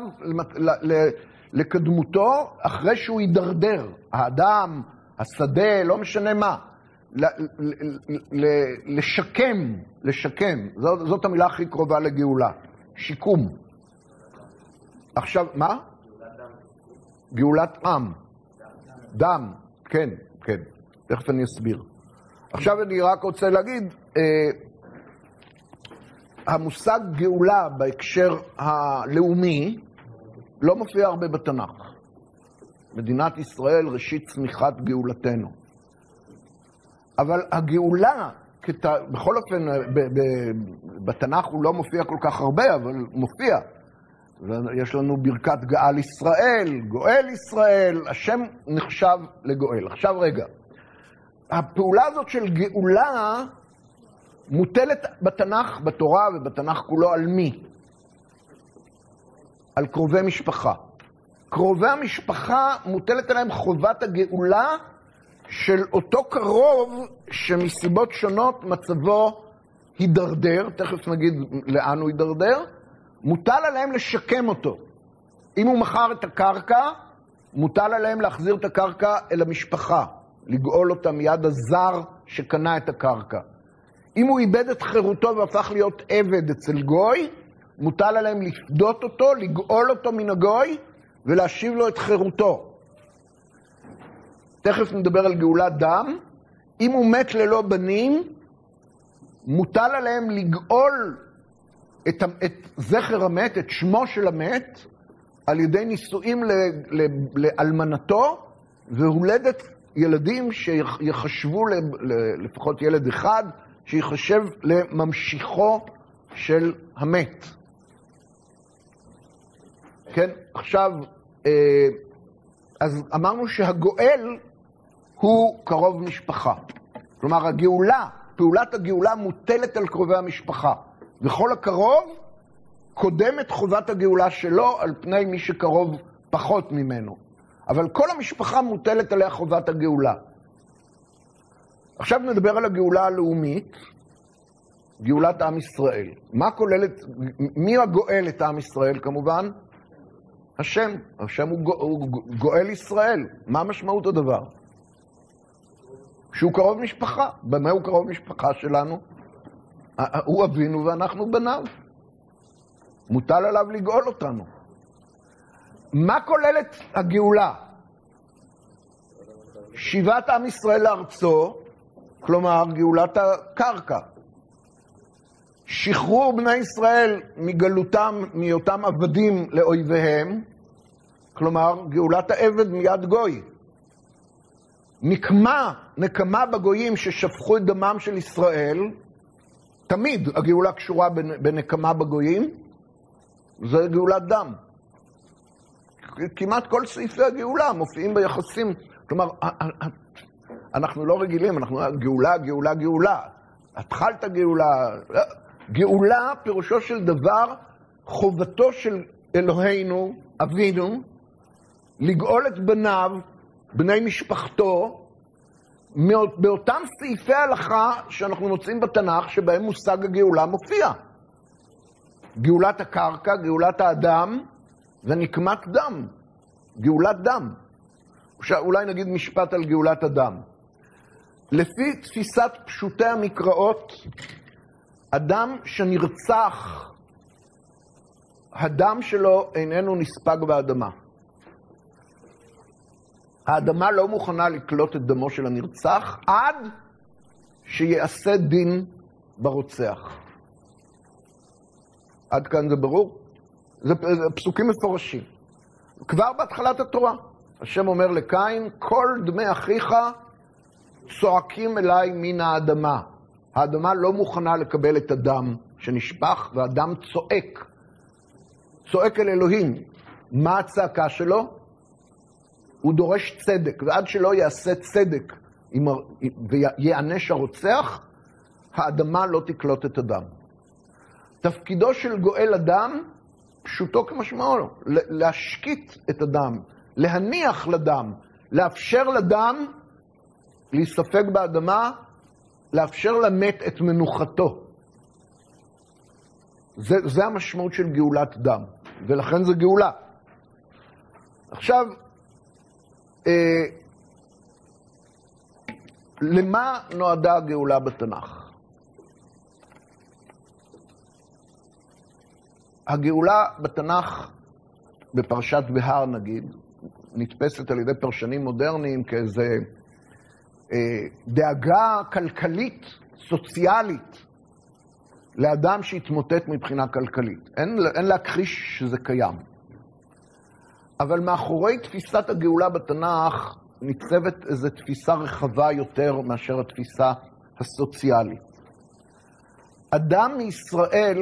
לקדמותו אחרי שהוא יידרדר. האדם, השדה, לא משנה מה. לשקם, לשקם. זאת המילה הכי קרובה לגאולה. שיקום. עכשיו, מה? גאולת עם. דם, כן, כן. תכף אני אסביר. עכשיו אני רק רוצה להגיד, אה, המושג גאולה בהקשר הלאומי לא מופיע הרבה בתנ"ך. מדינת ישראל ראשית צמיחת גאולתנו. אבל הגאולה, כת... בכל אופן, ב... ב... בתנ"ך הוא לא מופיע כל כך הרבה, אבל מופיע. יש לנו ברכת גאל ישראל, גואל ישראל, השם נחשב לגואל. עכשיו רגע, הפעולה הזאת של גאולה מוטלת בתנ"ך, בתורה ובתנ"ך כולו על מי? על קרובי משפחה. קרובי המשפחה מוטלת עליהם חובת הגאולה של אותו קרוב שמסיבות שונות מצבו הידרדר, תכף נגיד לאן הוא הידרדר, מוטל עליהם לשקם אותו. אם הוא מכר את הקרקע, מוטל עליהם להחזיר את הקרקע אל המשפחה, לגאול אותה מיד הזר שקנה את הקרקע. אם הוא איבד את חירותו והפך להיות עבד אצל גוי, מוטל עליהם לפדות אותו, לגאול אותו מן הגוי ולהשיב לו את חירותו. תכף נדבר על גאולת דם. אם הוא מת ללא בנים, מוטל עליהם לגאול את, את זכר המת, את שמו של המת, על ידי נישואים לאלמנתו והולדת ילדים שיחשבו, לפחות ילד אחד, שיחשב לממשיכו של המת. כן, עכשיו, אה, אז אמרנו שהגואל הוא קרוב משפחה. כלומר, הגאולה, פעולת הגאולה מוטלת על קרובי המשפחה. וכל הקרוב קודם את חובת הגאולה שלו על פני מי שקרוב פחות ממנו. אבל כל המשפחה מוטלת עליה חובת הגאולה. עכשיו נדבר על הגאולה הלאומית, גאולת עם ישראל. מה כוללת, מי הגואל את עם ישראל כמובן? השם. השם הוא, הוא גואל ישראל. מה משמעות הדבר? שהוא קרוב משפחה. במה הוא קרוב משפחה שלנו? הוא אבינו ואנחנו בניו. מוטל עליו לגאול אותנו. מה כוללת הגאולה? שיבת עם ישראל לארצו, כלומר גאולת הקרקע. שחרור בני ישראל מגלותם, מהיותם עבדים לאויביהם, כלומר גאולת העבד מיד גוי. נקמה, נקמה בגויים ששפכו את דמם של ישראל, תמיד הגאולה קשורה בנקמה בגויים, זה גאולת דם. כמעט כל סעיפי הגאולה מופיעים ביחסים, כלומר, אנחנו לא רגילים, אנחנו גאולה, גאולה, גאולה. התחלת גאולה. גאולה, פירושו של דבר, חובתו של אלוהינו, אבינו, לגאול את בניו, בני משפחתו, באותם סעיפי הלכה שאנחנו מוצאים בתנ"ך, שבהם מושג הגאולה מופיע. גאולת הקרקע, גאולת האדם ונקמת דם. גאולת דם. אולי נגיד משפט על גאולת הדם. לפי תפיסת פשוטי המקראות, אדם שנרצח, הדם שלו איננו נספג באדמה. האדמה לא מוכנה לקלוט את דמו של הנרצח עד שיעשה דין ברוצח. עד כאן זה ברור? זה, זה פסוקים מפורשים. כבר בהתחלת התורה, השם אומר לקין, כל דמי אחיך צועקים אליי מן האדמה. האדמה לא מוכנה לקבל את הדם שנשפך, והדם צועק. צועק אל אלוהים. מה הצעקה שלו? הוא דורש צדק, ועד שלא יעשה צדק ויענש הרוצח, האדמה לא תקלוט את הדם. תפקידו של גואל אדם, פשוטו כמשמעו, להשקיט את הדם, להניח לדם, לאפשר לדם להיספג באדמה, לאפשר למת את מנוחתו. זה, זה המשמעות של גאולת דם, ולכן זה גאולה. עכשיו, למה נועדה הגאולה בתנ"ך? הגאולה בתנ"ך, בפרשת בהר נגיד, נתפסת על ידי פרשנים מודרניים כאיזה אה, דאגה כלכלית, סוציאלית, לאדם שהתמוטט מבחינה כלכלית. אין, אין להכחיש שזה קיים. אבל מאחורי תפיסת הגאולה בתנ"ך ניצבת איזו תפיסה רחבה יותר מאשר התפיסה הסוציאלית. אדם מישראל,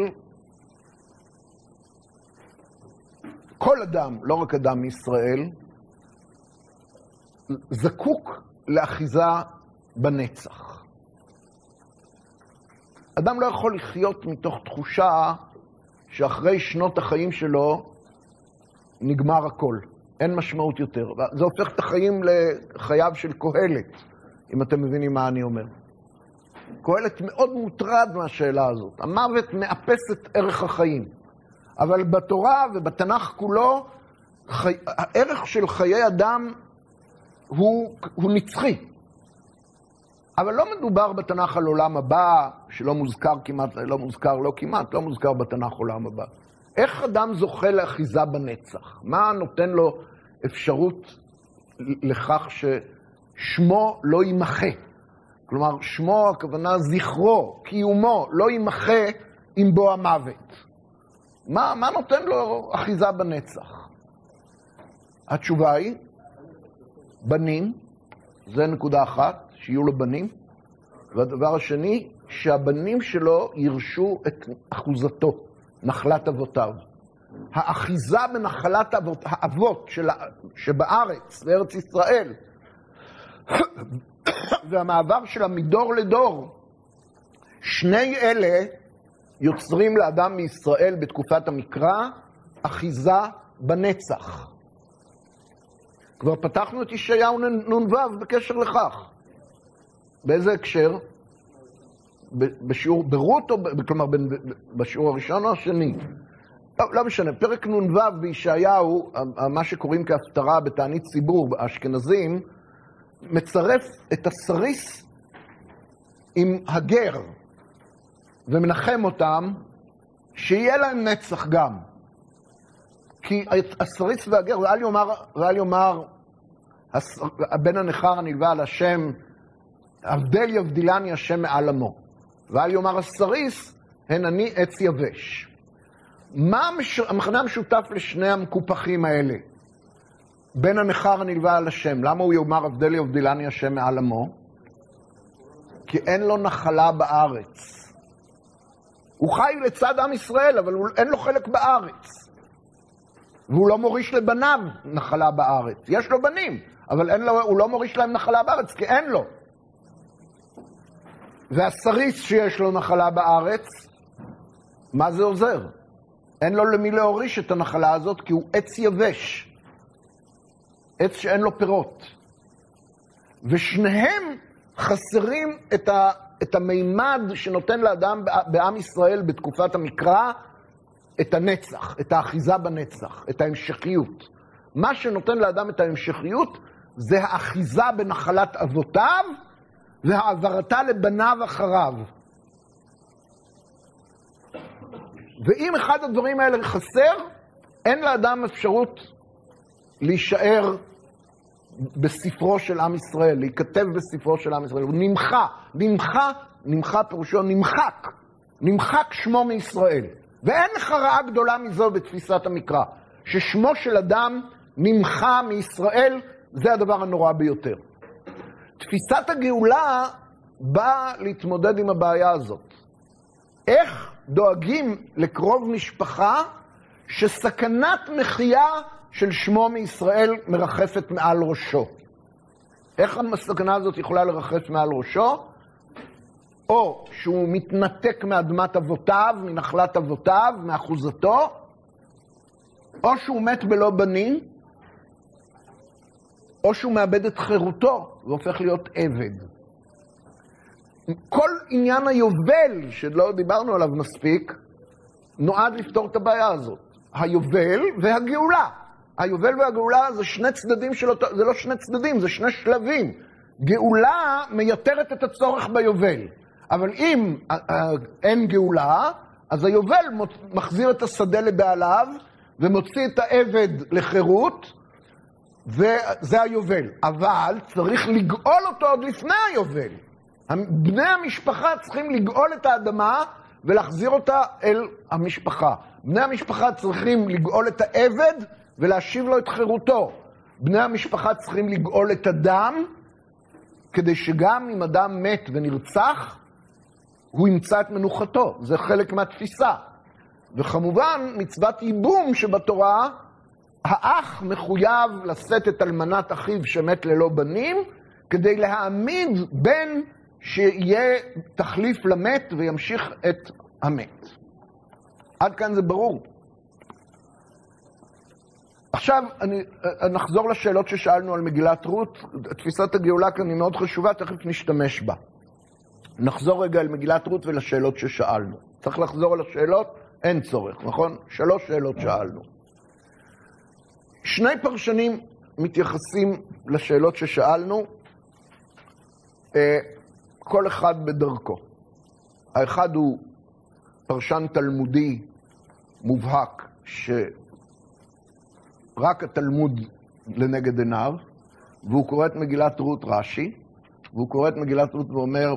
כל אדם, לא רק אדם מישראל, זקוק לאחיזה בנצח. אדם לא יכול לחיות מתוך תחושה שאחרי שנות החיים שלו נגמר הכל, אין משמעות יותר. זה הופך את החיים לחייו של קהלת, אם אתם מבינים מה אני אומר. קהלת מאוד מוטרד מהשאלה הזאת. המוות מאפס את ערך החיים. אבל בתורה ובתנ"ך כולו, חי... הערך של חיי אדם הוא, הוא נצחי. אבל לא מדובר בתנ"ך על עולם הבא, שלא מוזכר כמעט, לא מוזכר, לא כמעט, לא מוזכר בתנ"ך עולם הבא. איך אדם זוכה לאחיזה בנצח? מה נותן לו אפשרות לכך ששמו לא יימחה? כלומר, שמו, הכוונה זכרו, קיומו, לא יימחה עם בוא המוות. מה, מה נותן לו אחיזה בנצח? התשובה היא, בנים, זה נקודה אחת, שיהיו לו בנים. והדבר השני, שהבנים שלו ירשו את אחוזתו. נחלת אבותיו. האחיזה בנחלת אבות, האבות של, שבארץ, בארץ ישראל, והמעבר שלה מדור לדור, שני אלה יוצרים לאדם מישראל בתקופת המקרא אחיזה בנצח. כבר פתחנו את ישעיהו נ"ו בקשר לכך. באיזה הקשר? בשיעור, ברות, כלומר בשיעור הראשון או השני? לא, לא משנה, פרק נ"ו בישעיהו, מה שקוראים כהפטרה בתענית ציבור, האשכנזים, מצרף את הסריס עם הגר ומנחם אותם, שיהיה להם נצח גם. כי הסריס והגר, ואל יאמר, ואל יאמר הבן הנכר הנלווה על השם, הבדל יבדילני השם מעל עמו. ואל יאמר הסריס, הן אני עץ יבש. מה המכנה המשותף לשני המקופחים האלה? בין הנכר הנלווה על השם. למה הוא יאמר הבדל יבדילני השם מעל עמו? כי אין לו נחלה בארץ. הוא חי לצד עם ישראל, אבל אין לו חלק בארץ. והוא לא מוריש לבניו נחלה בארץ. יש לו בנים, אבל לו, הוא לא מוריש להם נחלה בארץ, כי אין לו. והסריס שיש לו נחלה בארץ, מה זה עוזר? אין לו למי להוריש את הנחלה הזאת, כי הוא עץ יבש. עץ שאין לו פירות. ושניהם חסרים את, ה, את המימד שנותן לאדם בעם ישראל בתקופת המקרא את הנצח, את האחיזה בנצח, את ההמשכיות. מה שנותן לאדם את ההמשכיות זה האחיזה בנחלת אבותיו והעברתה לבניו אחריו. ואם אחד הדברים האלה חסר, אין לאדם אפשרות להישאר בספרו של עם ישראל, להיכתב בספרו של עם ישראל. הוא נמחה, נמחה, נמחה פירושו נמחק, נמחק שמו מישראל. ואין לך רעה גדולה מזו בתפיסת המקרא, ששמו של אדם נמחה מישראל, זה הדבר הנורא ביותר. תפיסת הגאולה באה להתמודד עם הבעיה הזאת. איך דואגים לקרוב משפחה שסכנת מחייה של שמו מישראל מרחפת מעל ראשו. איך הסכנה הזאת יכולה לרחף מעל ראשו? או שהוא מתנתק מאדמת אבותיו, מנחלת אבותיו, מאחוזתו, או שהוא מת בלא בנים, או שהוא מאבד את חירותו והופך להיות עבד. כל עניין היובל, שלא דיברנו עליו מספיק, נועד לפתור את הבעיה הזאת. היובל והגאולה. היובל והגאולה זה שני צדדים של אותו, זה לא שני צדדים, זה שני שלבים. גאולה מייתרת את הצורך ביובל. אבל אם אין גאולה, אז היובל מחזיר את השדה לבעליו ומוציא את העבד לחירות, וזה היובל. אבל צריך לגאול אותו עוד לפני היובל. בני המשפחה צריכים לגאול את האדמה ולהחזיר אותה אל המשפחה. בני המשפחה צריכים לגאול את העבד ולהשיב לו את חירותו. בני המשפחה צריכים לגאול את הדם, כדי שגם אם אדם מת ונרצח, הוא ימצא את מנוחתו. זה חלק מהתפיסה. וכמובן, מצוות ייבום שבתורה, האח מחויב לשאת את אלמנת אחיו שמת ללא בנים, כדי להעמיד בן שיהיה תחליף למת וימשיך את המת. עד כאן זה ברור. עכשיו, אני, נחזור לשאלות ששאלנו על מגילת רות. תפיסת הגאולה כאן היא מאוד חשובה, תכף נשתמש בה. נחזור רגע אל מגילת רות ולשאלות ששאלנו. צריך לחזור על השאלות? אין צורך, נכון? שלוש שאלות שאלנו. שני פרשנים מתייחסים לשאלות ששאלנו, אה, כל אחד בדרכו. האחד הוא פרשן תלמודי מובהק, שרק התלמוד לנגד עיניו, והוא קורא את מגילת רות רש"י, והוא קורא את מגילת רות ואומר,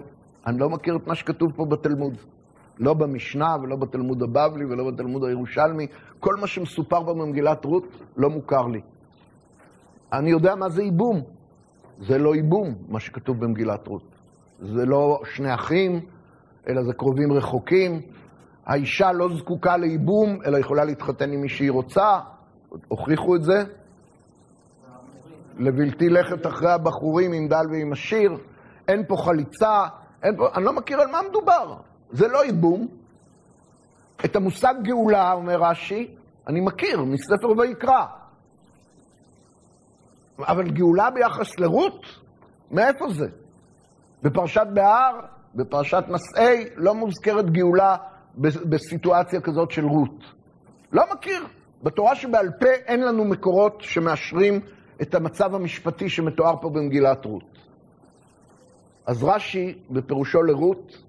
אני לא מכיר את מה שכתוב פה בתלמוד. לא במשנה ולא בתלמוד הבבלי ולא בתלמוד הירושלמי. כל מה שמסופר במגילת רות לא מוכר לי. אני יודע מה זה ייבום. זה לא ייבום, מה שכתוב במגילת רות. זה לא שני אחים, אלא זה קרובים רחוקים. האישה לא זקוקה לייבום, אלא יכולה להתחתן עם מי שהיא רוצה. הוכיחו את זה. לבלתי לכת אחרי הבחורים עם דל ועם עשיר. אין פה חליצה, אין פה... אני לא מכיר על מה מדובר. זה לא ייבום. את המושג גאולה, אומר רש"י, אני מכיר מספר ויקרא. אבל גאולה ביחס לרות? מאיפה זה? בפרשת בהר, בפרשת מסעי, לא מוזכרת גאולה בסיטואציה כזאת של רות. לא מכיר. בתורה שבעל פה אין לנו מקורות שמאשרים את המצב המשפטי שמתואר פה במגילת רות. אז רש"י, בפירושו לרות,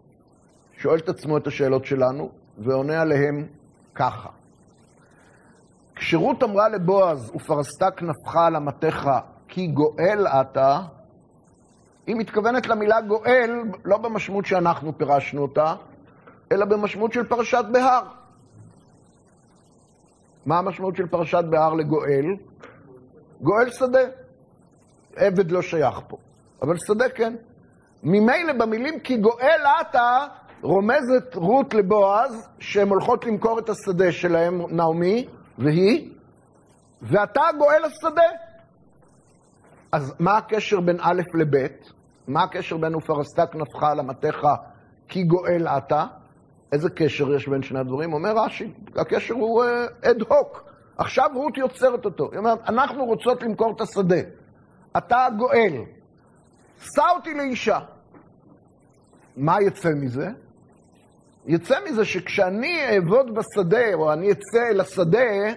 שואל את עצמו את השאלות שלנו, ועונה עליהן ככה. כשרות אמרה לבועז, ופרסת כנפך על אמתיך, כי גואל אתה, היא מתכוונת למילה גואל, לא במשמעות שאנחנו פירשנו אותה, אלא במשמעות של פרשת בהר. מה המשמעות של פרשת בהר לגואל? גואל שדה. עבד לא שייך פה, אבל שדה כן. ממילא במילים כי גואל אתה, רומזת רות לבועז שהן הולכות למכור את השדה שלהם, נעמי והיא, ואתה גואל השדה. אז מה הקשר בין א' לב'? מה הקשר בין ופרסת כנפך על אמתיך כי גואל אתה? איזה קשר יש בין שני הדברים? אומר רש"י, הקשר הוא אד uh, הוק. עכשיו רות יוצרת אותו. היא אומרת, אנחנו רוצות למכור את השדה. אתה הגואל. שא אותי לאישה. מה יצא מזה? יצא מזה שכשאני אעבוד בשדה, או אני אצא אל השדה,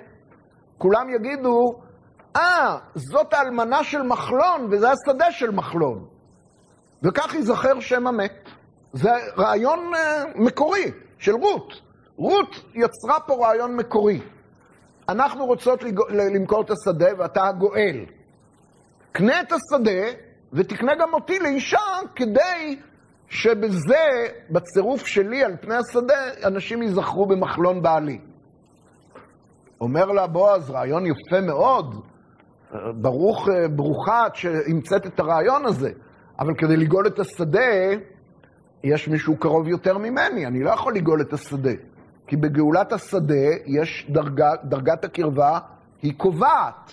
כולם יגידו, אה, זאת האלמנה של מחלון, וזה השדה של מחלון. וכך ייזכר שם המת. זה רעיון uh, מקורי של רות. רות יצרה פה רעיון מקורי. אנחנו רוצות למכור את השדה ואתה הגואל. קנה את השדה ותקנה גם אותי לאישה כדי שבזה, בצירוף שלי על פני השדה, אנשים ייזכרו במחלון בעלי. אומר לה בועז, רעיון יפה מאוד, ברוך, ברוכה את שהמצאת את הרעיון הזה, אבל כדי לגאול את השדה, יש מישהו קרוב יותר ממני, אני לא יכול לגאול את השדה. כי בגאולת השדה יש דרגה, דרגת הקרבה, היא קובעת.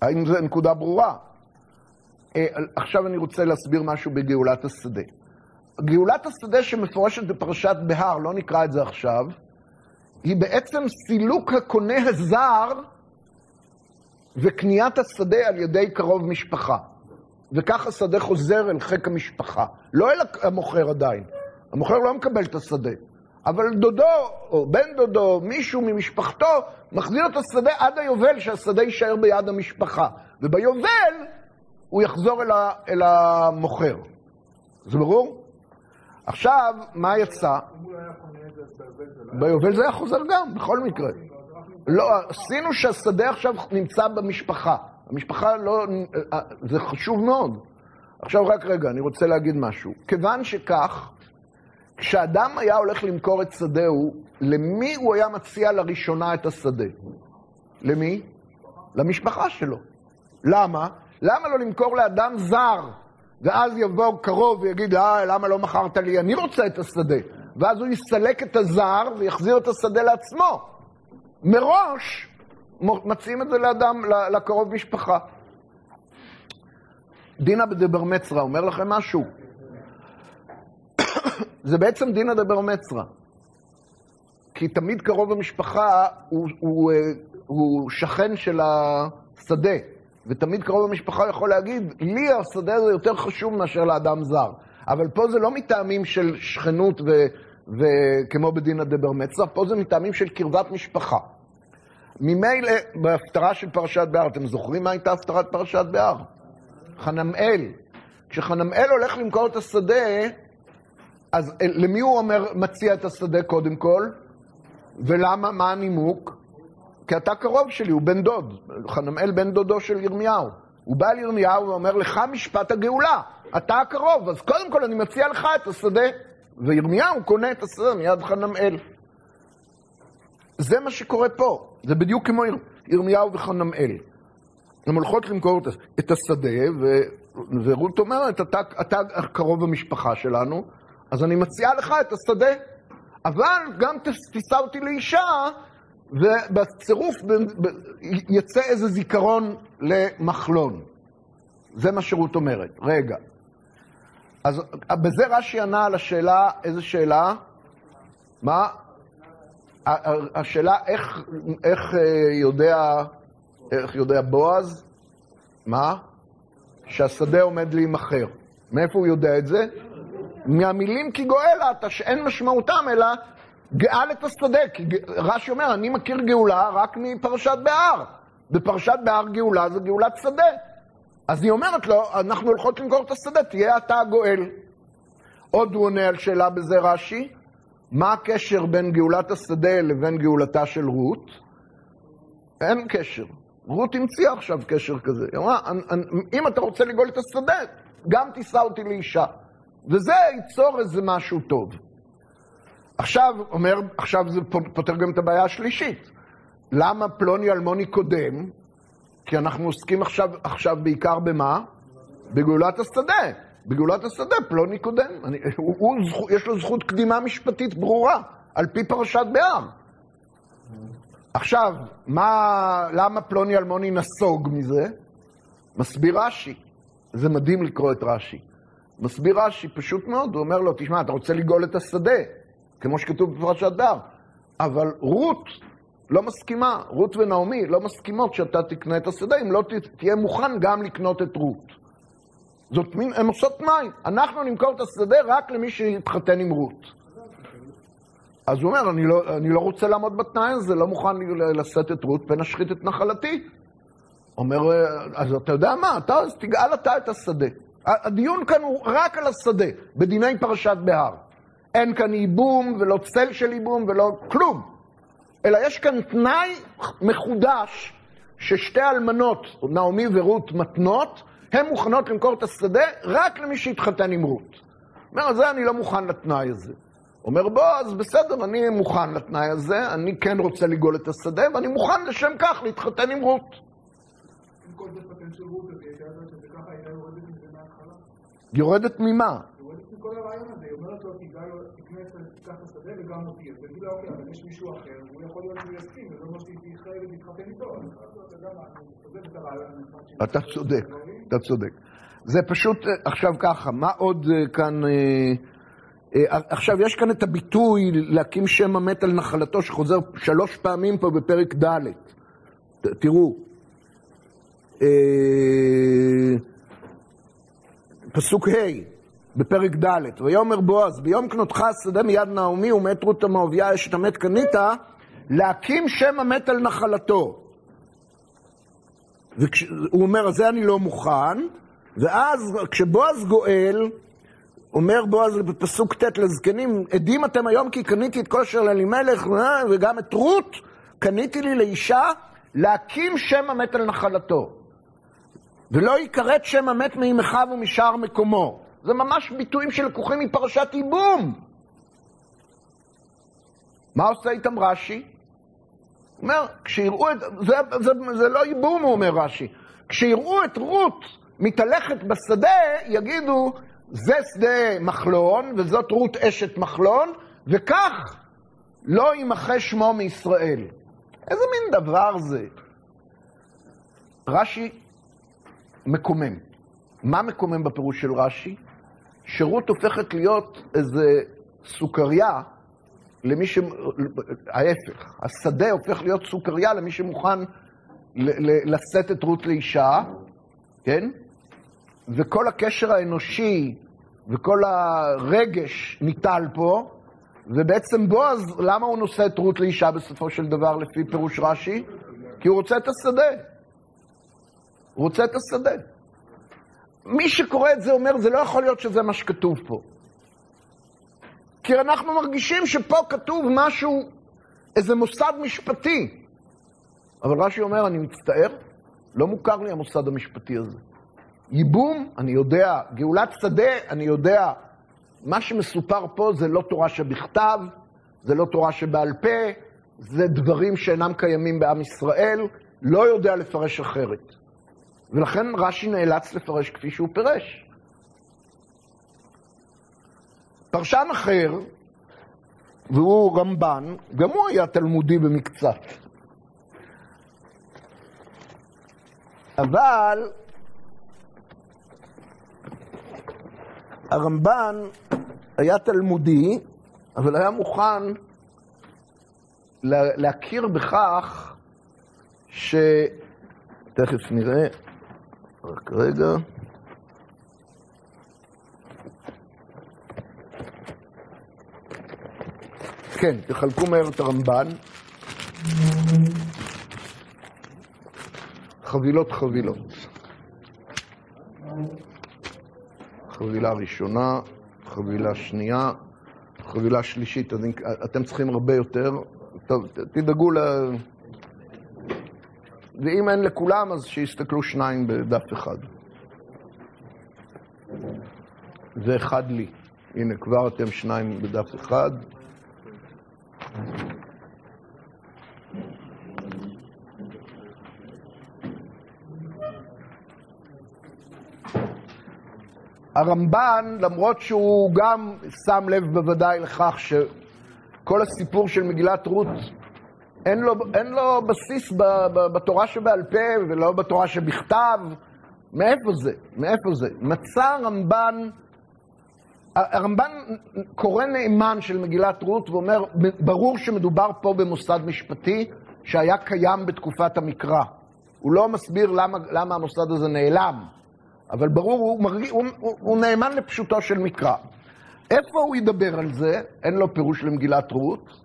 האם זו נקודה ברורה? אה, עכשיו אני רוצה להסביר משהו בגאולת השדה. גאולת השדה שמפורשת בפרשת בהר, לא נקרא את זה עכשיו, היא בעצם סילוק הקונה הזר וקניית השדה על ידי קרוב משפחה. וכך השדה חוזר אל חיק המשפחה. לא אל המוכר עדיין. המוכר לא מקבל את השדה. אבל דודו, או בן דודו, מישהו ממשפחתו, מחזיר את השדה עד היובל, שהשדה יישאר ביד המשפחה. וביובל הוא יחזור אל, ה, אל המוכר. זה ברור? עכשיו, מה יצא? ביובל זה היה חוזר גם, בכל מקרה. לא, עשינו שהשדה עכשיו נמצא במשפחה. המשפחה לא... זה חשוב מאוד. עכשיו רק רגע, אני רוצה להגיד משהו. כיוון שכך, כשאדם היה הולך למכור את שדהו, למי הוא היה מציע לראשונה את השדה? למי? למשפחה שלו. למה? למה לא למכור לאדם זר, ואז יבוא קרוב ויגיד, אה, למה לא מכרת לי? אני רוצה את השדה. ואז הוא יסלק את הזר ויחזיר את השדה לעצמו. מראש מציעים את זה לאדם, לקרוב משפחה. דינא דבר מצרא אומר לכם משהו? זה בעצם דינא דבר מצרא. כי תמיד קרוב המשפחה הוא, הוא, הוא שכן של השדה, ותמיד קרוב המשפחה יכול להגיד, לי השדה הזה יותר חשוב מאשר לאדם זר. אבל פה זה לא מטעמים של שכנות ו, וכמו בדינא דבר מצרא, פה זה מטעמים של קרבת משפחה. ממילא, בהפטרה של פרשת בהר, אתם זוכרים מה הייתה הפטרת פרשת בהר? חנמאל. כשחנמאל הולך למכור את השדה, אז למי הוא אומר, מציע את השדה קודם כל? ולמה? מה הנימוק? כי אתה קרוב שלי, הוא בן דוד. חנמאל בן דודו של ירמיהו. הוא בא לירמיהו ואומר, לך משפט הגאולה, אתה הקרוב, אז קודם כל אני מציע לך את השדה. וירמיהו קונה את השדה מיד חנמאל. זה מה שקורה פה. זה בדיוק כמו ירמיהו וחנמאל. הן הולכות למכור את השדה, ו... ורות אומרת, אתה, אתה קרוב המשפחה שלנו, אז אני מציעה לך את השדה. אבל גם תישא אותי לאישה, ובצירוף יצא איזה זיכרון למחלון. זה מה שרות אומרת. רגע. אז בזה רש"י ענה על השאלה, איזה שאלה? מה? השאלה איך, איך אה, יודע, איך יודע בועז, מה? שהשדה עומד להימכר. מאיפה הוא יודע את זה? מהמילים כי גואלה, שאין משמעותם אלא גאל את השדה. כי רש"י אומר, אני מכיר גאולה רק מפרשת בהר. בפרשת בהר גאולה זה גאולת שדה. אז היא אומרת לו, אנחנו הולכות למכור את השדה, תהיה אתה הגואל. עוד הוא עונה על שאלה בזה רש"י, מה הקשר בין גאולת השדה לבין גאולתה של רות? אין קשר. רות המציאה עכשיו קשר כזה. היא אמרה, אם אתה רוצה לגאול את השדה, גם תישא אותי לאישה. וזה ייצור איזה משהו טוב. עכשיו, אומר, עכשיו זה פותר גם את הבעיה השלישית. למה פלוני אלמוני קודם? כי אנחנו עוסקים עכשיו, עכשיו בעיקר במה? בגאולת השדה. בגאולת השדה פלוני קודם. אני, הוא, הוא, יש לו זכות קדימה משפטית ברורה, על פי פרשת בהר. עכשיו, מה, למה פלוני אלמוני נסוג מזה? מסביר רש"י. זה מדהים לקרוא את רש"י. מסביר רש"י פשוט מאוד, הוא אומר לו, תשמע, אתה רוצה לגאול את השדה, כמו שכתוב בפרשת בהר, אבל רות לא מסכימה, רות ונעמי לא מסכימות שאתה תקנה את השדה אם לא תהיה מוכן גם לקנות את רות. זאת מין, הן עושות תנאי, אנחנו נמכור את השדה רק למי שיתחתן עם רות. אז הוא אומר, אני לא, אני לא רוצה לעמוד בתנאי הזה, לא מוכן לשאת את רות, פן אשחית את נחלתי. אומר, אז אתה יודע מה, אתה, אז תגאל אתה את השדה. הדיון כאן הוא רק על השדה, בדיני פרשת בהר. אין כאן ייבום ולא צל של ייבום ולא כלום. אלא יש כאן תנאי מחודש ששתי אלמנות, נעמי ורות מתנות, הן מוכנות למכור את השדה רק למי שהתחתן עם רות. אומר, אז זה אני לא מוכן לתנאי הזה. אומר בועז, בסדר, אני מוכן לתנאי הזה, אני כן רוצה לגאול את השדה, ואני מוכן לשם כך להתחתן עם רות. יורדת ממה? יורדת מכל הרעיון הזה, היא אומרת לו, תיגע לו, את השדה וגם אותי. אז תגיד לה, אוקיי, אבל יש מישהו אחר, הוא יכול להיות שהוא יסכים, וזה אומר שהיא תחיה ותתחתן איתו. אז אתה יודע מה, אני עוזב את הרעיון. אתה צודק, אתה צודק. זה פשוט אה, עכשיו ככה, מה עוד אה, כאן... אה, עכשיו, יש כאן את הביטוי להקים שם המת על נחלתו, שחוזר שלוש פעמים פה בפרק ד'. תראו. פסוק ה' בפרק ד', ויאמר בועז, ביום קנותך השדה מיד נעמי ומת רות המואביה אשת המת קנית, להקים שם המת על נחלתו. והוא אומר, זה אני לא מוכן, ואז כשבועז גואל, אומר בועז בפסוק ט' לזקנים, עדים אתם היום כי קניתי את כל אשר לאלימלך אה, וגם את רות, קניתי לי לאישה להקים שם המת על נחלתו. ולא יכרת שם המת מימיכיו ומשאר מקומו. זה ממש ביטויים שלקוחים מפרשת ייבום. מה עושה איתם רש"י? אומר, כשיראו את... זה, זה, זה לא ייבום, הוא אומר רש"י. כשיראו את רות מתהלכת בשדה, יגידו, זה שדה מחלון, וזאת רות אשת מחלון, וכך לא יימחה שמו מישראל. איזה מין דבר זה? רש"י מקומם. מה מקומם בפירוש של רש"י? שרות הופכת להיות איזה סוכריה למי ש... ההפך, השדה הופך להיות סוכריה למי שמוכן לשאת את רות לאישה, כן? וכל הקשר האנושי וכל הרגש ניטל פה, ובעצם בועז, למה הוא נושא את רות לאישה בסופו של דבר לפי פירוש רש"י? כי הוא רוצה את השדה. הוא רוצה את השדה. מי שקורא את זה אומר, זה לא יכול להיות שזה מה שכתוב פה. כי אנחנו מרגישים שפה כתוב משהו, איזה מוסד משפטי. אבל רש"י אומר, אני מצטער, לא מוכר לי המוסד המשפטי הזה. ייבום, אני יודע, גאולת שדה, אני יודע. מה שמסופר פה זה לא תורה שבכתב, זה לא תורה שבעל פה, זה דברים שאינם קיימים בעם ישראל, לא יודע לפרש אחרת. ולכן רש"י נאלץ לפרש כפי שהוא פירש. פרשן אחר, והוא רמב"ן, גם הוא היה תלמודי במקצת. אבל הרמב"ן היה תלמודי, אבל היה מוכן לה- להכיר בכך ש... תכף נראה, רק רגע. כן, תחלקו מהר את הרמב"ן. חבילות חבילות. חבילה ראשונה, חבילה שנייה, חבילה שלישית, אתם צריכים הרבה יותר. טוב, תדאגו ל... ואם אין לכולם, אז שיסתכלו שניים בדף אחד. ואחד לי. הנה, כבר אתם שניים בדף אחד. הרמב"ן, למרות שהוא גם שם לב בוודאי לכך שכל הסיפור של מגילת רות אין לו, אין לו בסיס ב, ב, בתורה שבעל פה ולא בתורה שבכתב, מאיפה זה? מאיפה זה? מצא הרמב"ן, הרמב"ן קורא נאמן של מגילת רות ואומר, ברור שמדובר פה במוסד משפטי, שהיה קיים בתקופת המקרא. הוא לא מסביר למה, למה המוסד הזה נעלם, אבל ברור, הוא, מרג... הוא, הוא, הוא נאמן לפשוטו של מקרא. איפה הוא ידבר על זה? אין לו פירוש למגילת רות.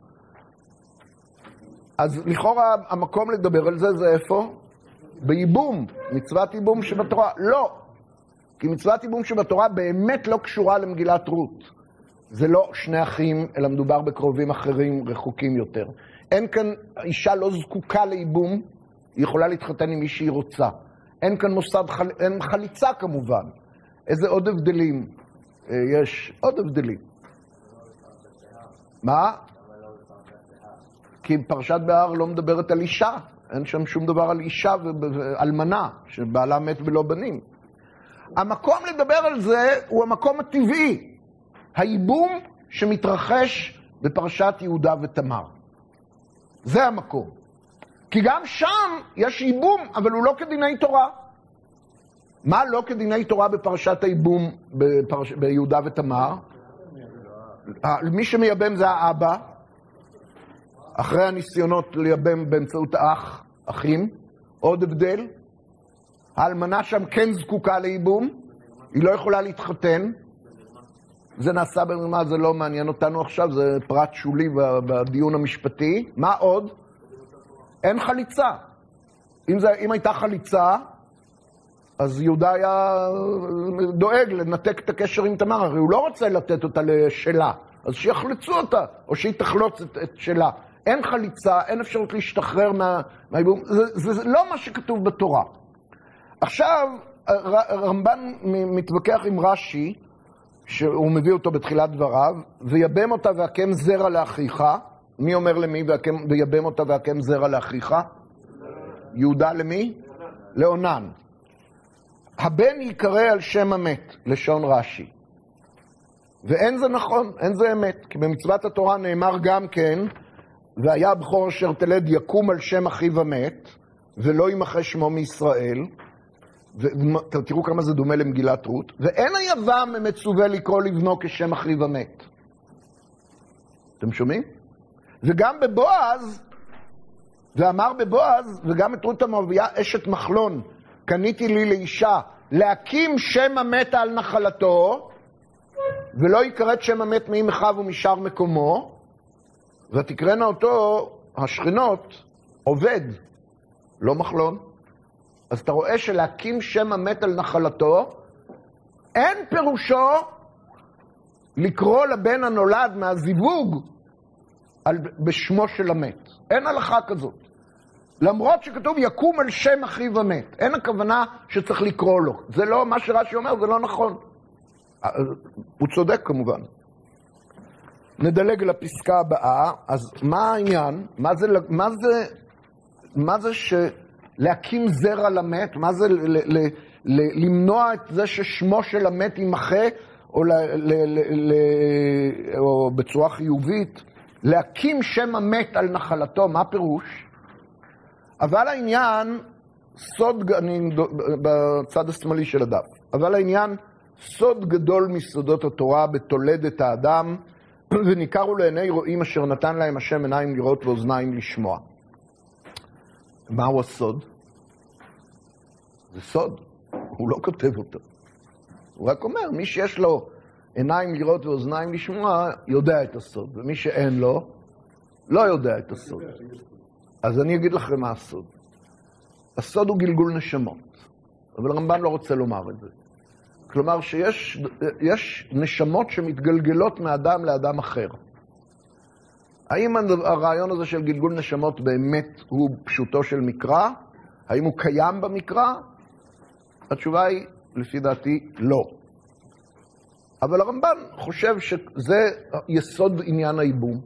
אז לכאורה המקום לדבר על זה זה איפה? בייבום, מצוות ייבום שבתורה. לא, כי מצוות ייבום שבתורה באמת לא קשורה למגילת רות. זה לא שני אחים, אלא מדובר בקרובים אחרים רחוקים יותר. אין כאן, אישה לא זקוקה לייבום, היא יכולה להתחתן עם מי שהיא רוצה. אין כאן מוסד, חל... אין חליצה כמובן. איזה עוד הבדלים אה, יש? עוד הבדלים. מה? כי פרשת בהר לא מדברת על אישה, אין שם שום דבר על אישה ואלמנה, שבעלה מת בלא בנים. המקום לדבר על זה הוא המקום הטבעי, הייבום שמתרחש בפרשת יהודה ותמר. זה המקום. כי גם שם יש ייבום, אבל הוא לא כדיני תורה. מה לא כדיני תורה בפרשת הייבום בפרש... ביהודה ותמר? מי שמייבם זה האבא, אחרי הניסיונות לייבם באמצעות האח, אחים. עוד הבדל, האלמנה שם כן זקוקה לייבום, היא לא יכולה להתחתן. זה נעשה במרמה, זה לא מעניין אותנו עכשיו, זה פרט שולי בדיון המשפטי. מה עוד? אין חליצה. אם, זה, אם הייתה חליצה, אז יהודה היה דואג לנתק את הקשר עם תמר, הרי הוא לא רוצה לתת אותה לשלה, אז שיחלצו אותה, או שהיא תחלוץ את, את שלה. אין חליצה, אין אפשרות להשתחרר מה... מהיבום, זה, זה, זה לא מה שכתוב בתורה. עכשיו, רמב"ן מתווכח עם רש"י, שהוא מביא אותו בתחילת דבריו, ויבם אותה והקם זרע לאחיך. מי אומר למי ויבם אותה והקם זרע לאחיך? יהודה למי? לאונן. הבן ייקרא על שם המת, לשון רש"י. ואין זה נכון, אין זה אמת, כי במצוות התורה נאמר גם כן, והיה הבכור אשר תלד יקום על שם אחיו המת, ולא ימחה שמו מישראל, ותראו כמה זה דומה למגילת רות, ואין היבם מצווה לקרוא לבנו כשם אחיו המת. אתם שומעים? וגם בבועז, ואמר בבועז, וגם את רות המואביה אשת מחלון, קניתי לי לאישה, להקים שם המת על נחלתו, ולא יכרת שם המת מאם אחיו ומשאר מקומו, ותקראנה אותו השכנות עובד, לא מחלון. אז אתה רואה שלהקים שם המת על נחלתו, אין פירושו לקרוא לבן הנולד מהזיווג על, בשמו של המת. אין הלכה כזאת. למרות שכתוב יקום על שם אחיו המת. אין הכוונה שצריך לקרוא לו. זה לא, מה שרש"י אומר, זה לא נכון. הוא צודק כמובן. נדלג לפסקה הבאה, אז מה העניין? מה זה, מה זה, מה זה. להקים זרע למת, מה זה ל, ל, ל, למנוע את זה ששמו של המת יימחה, או, או בצורה חיובית, להקים שם המת על נחלתו, מה פירוש? אבל העניין, סוד, אני בצד השמאלי של הדף, אבל העניין, סוד גדול מסודות התורה בתולדת האדם, וניכרו לעיני רואים אשר נתן להם השם עיניים לראות ואוזניים לשמוע. מהו הסוד? זה סוד, הוא לא כותב אותו. הוא רק אומר, מי שיש לו עיניים לראות ואוזניים לשמוע, יודע את הסוד, ומי שאין לו, לא יודע את הסוד. אז אני אגיד לכם מה הסוד. הסוד הוא גלגול נשמות, אבל הרמב"ן לא רוצה לומר את זה. כלומר שיש נשמות שמתגלגלות מאדם לאדם אחר. האם הרעיון הזה של גלגול נשמות באמת הוא פשוטו של מקרא? האם הוא קיים במקרא? התשובה היא, לפי דעתי, לא. אבל הרמב"ן חושב שזה יסוד עניין הייבום.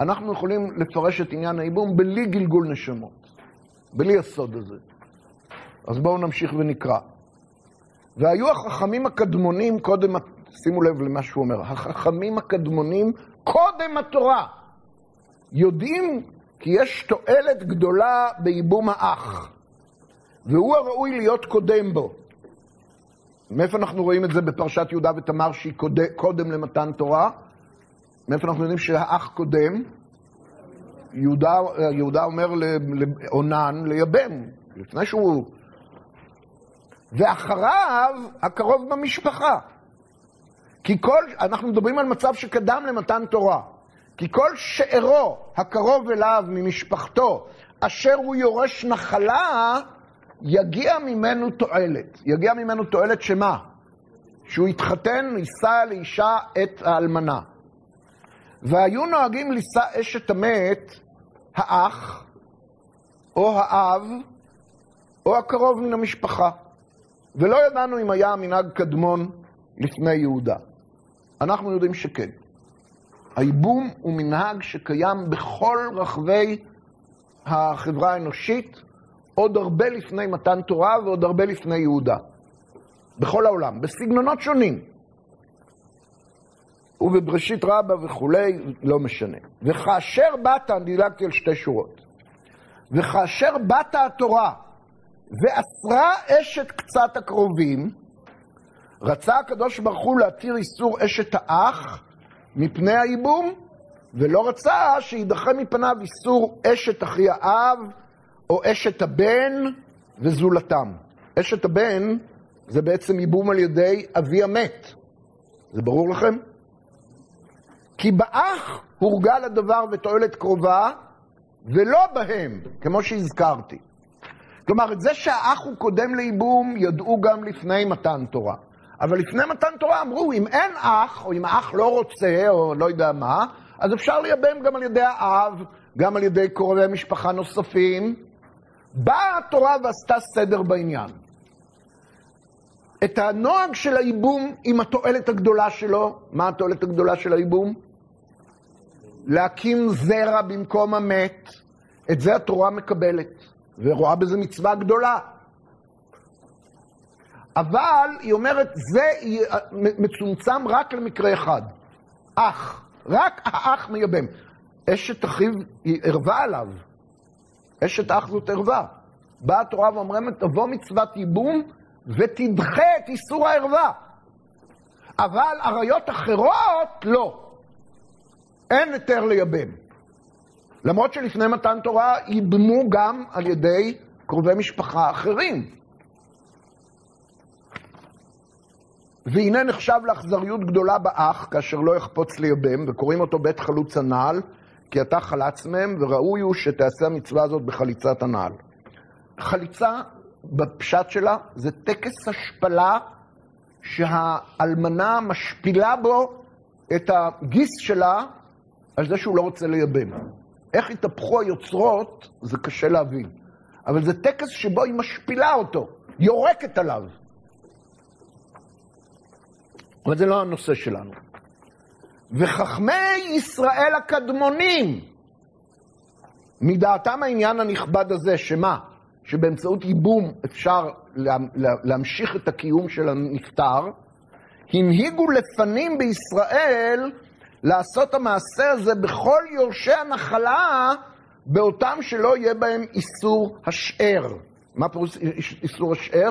אנחנו יכולים לפרש את עניין הייבום בלי גלגול נשמות, בלי הסוד הזה. אז בואו נמשיך ונקרא. והיו החכמים הקדמונים קודם, שימו לב למה שהוא אומר, החכמים הקדמונים קודם התורה יודעים כי יש תועלת גדולה בייבום האח, והוא הראוי להיות קודם בו. מאיפה אנחנו רואים את זה בפרשת יהודה ותמר שהיא קודם, למתן תורה? מאיפה אנחנו יודעים שהאח קודם? יהודה, יהודה אומר לעונן לייבם, לפני שהוא... ואחריו הקרוב במשפחה. כי כל, אנחנו מדברים על מצב שקדם למתן תורה. כי כל שארו הקרוב אליו ממשפחתו, אשר הוא יורש נחלה, יגיע ממנו תועלת. יגיע ממנו תועלת שמה? שהוא יתחתן, יישא לאישה את האלמנה. והיו נוהגים לישא אשת המת, האח, או האב, או הקרוב מן המשפחה. ולא ידענו אם היה מנהג קדמון לפני יהודה. אנחנו יודעים שכן. הייבום הוא מנהג שקיים בכל רחבי החברה האנושית, עוד הרבה לפני מתן תורה ועוד הרבה לפני יהודה. בכל העולם, בסגנונות שונים. ובבראשית רבה וכולי, לא משנה. וכאשר באת, אני דילגתי על שתי שורות, וכאשר באת התורה ואסרה אשת קצת הקרובים, רצה הקדוש ברוך הוא להתיר איסור אשת האח מפני הייבום, ולא רצה שידחה מפניו איסור אשת אחי האב או אשת הבן וזולתם. אשת הבן זה בעצם ייבום על ידי אבי המת. זה ברור לכם? כי באח הורגל הדבר ותועלת קרובה, ולא בהם, כמו שהזכרתי. כלומר, את זה שהאח הוא קודם לייבום, ידעו גם לפני מתן תורה. אבל לפני מתן תורה אמרו, אם אין אח, או אם האח לא רוצה, או לא יודע מה, אז אפשר לייבם גם על ידי האב, גם על ידי קרובי משפחה נוספים. באה התורה ועשתה סדר בעניין. את הנוהג של הייבום עם התועלת הגדולה שלו, מה התועלת הגדולה של הייבום? להקים זרע במקום המת, את זה התורה מקבלת, ורואה בזה מצווה גדולה. אבל היא אומרת, זה מצומצם רק למקרה אחד. אח, רק האח מייבם. אשת אחיו היא ערווה עליו. אשת אח זאת ערווה. באה התורה ואומרת, תבוא מצוות ייבום ותדחה את איסור הערווה. אבל עריות אחרות, לא. אין היתר לייבם. למרות שלפני מתן תורה ייבמו גם על ידי קרובי משפחה אחרים. והנה נחשב לאכזריות גדולה באח, כאשר לא יחפוץ לייבם, וקוראים אותו בית חלוץ הנעל, כי אתה חלץ מהם, וראוי הוא שתעשה המצווה הזאת בחליצת הנעל. חליצה, בפשט שלה, זה טקס השפלה שהאלמנה משפילה בו את הגיס שלה על זה שהוא לא רוצה לייבם. איך התהפכו היוצרות, זה קשה להבין. אבל זה טקס שבו היא משפילה אותו, יורקת עליו. אבל זה לא הנושא שלנו. וחכמי ישראל הקדמונים, מדעתם העניין הנכבד הזה, שמה? שבאמצעות ייבום אפשר לה, לה, להמשיך את הקיום של הנפטר, הנהיגו לפנים בישראל לעשות המעשה הזה בכל יורשי הנחלה, באותם שלא יהיה בהם איסור השאר. מה פירוש איסור השאר?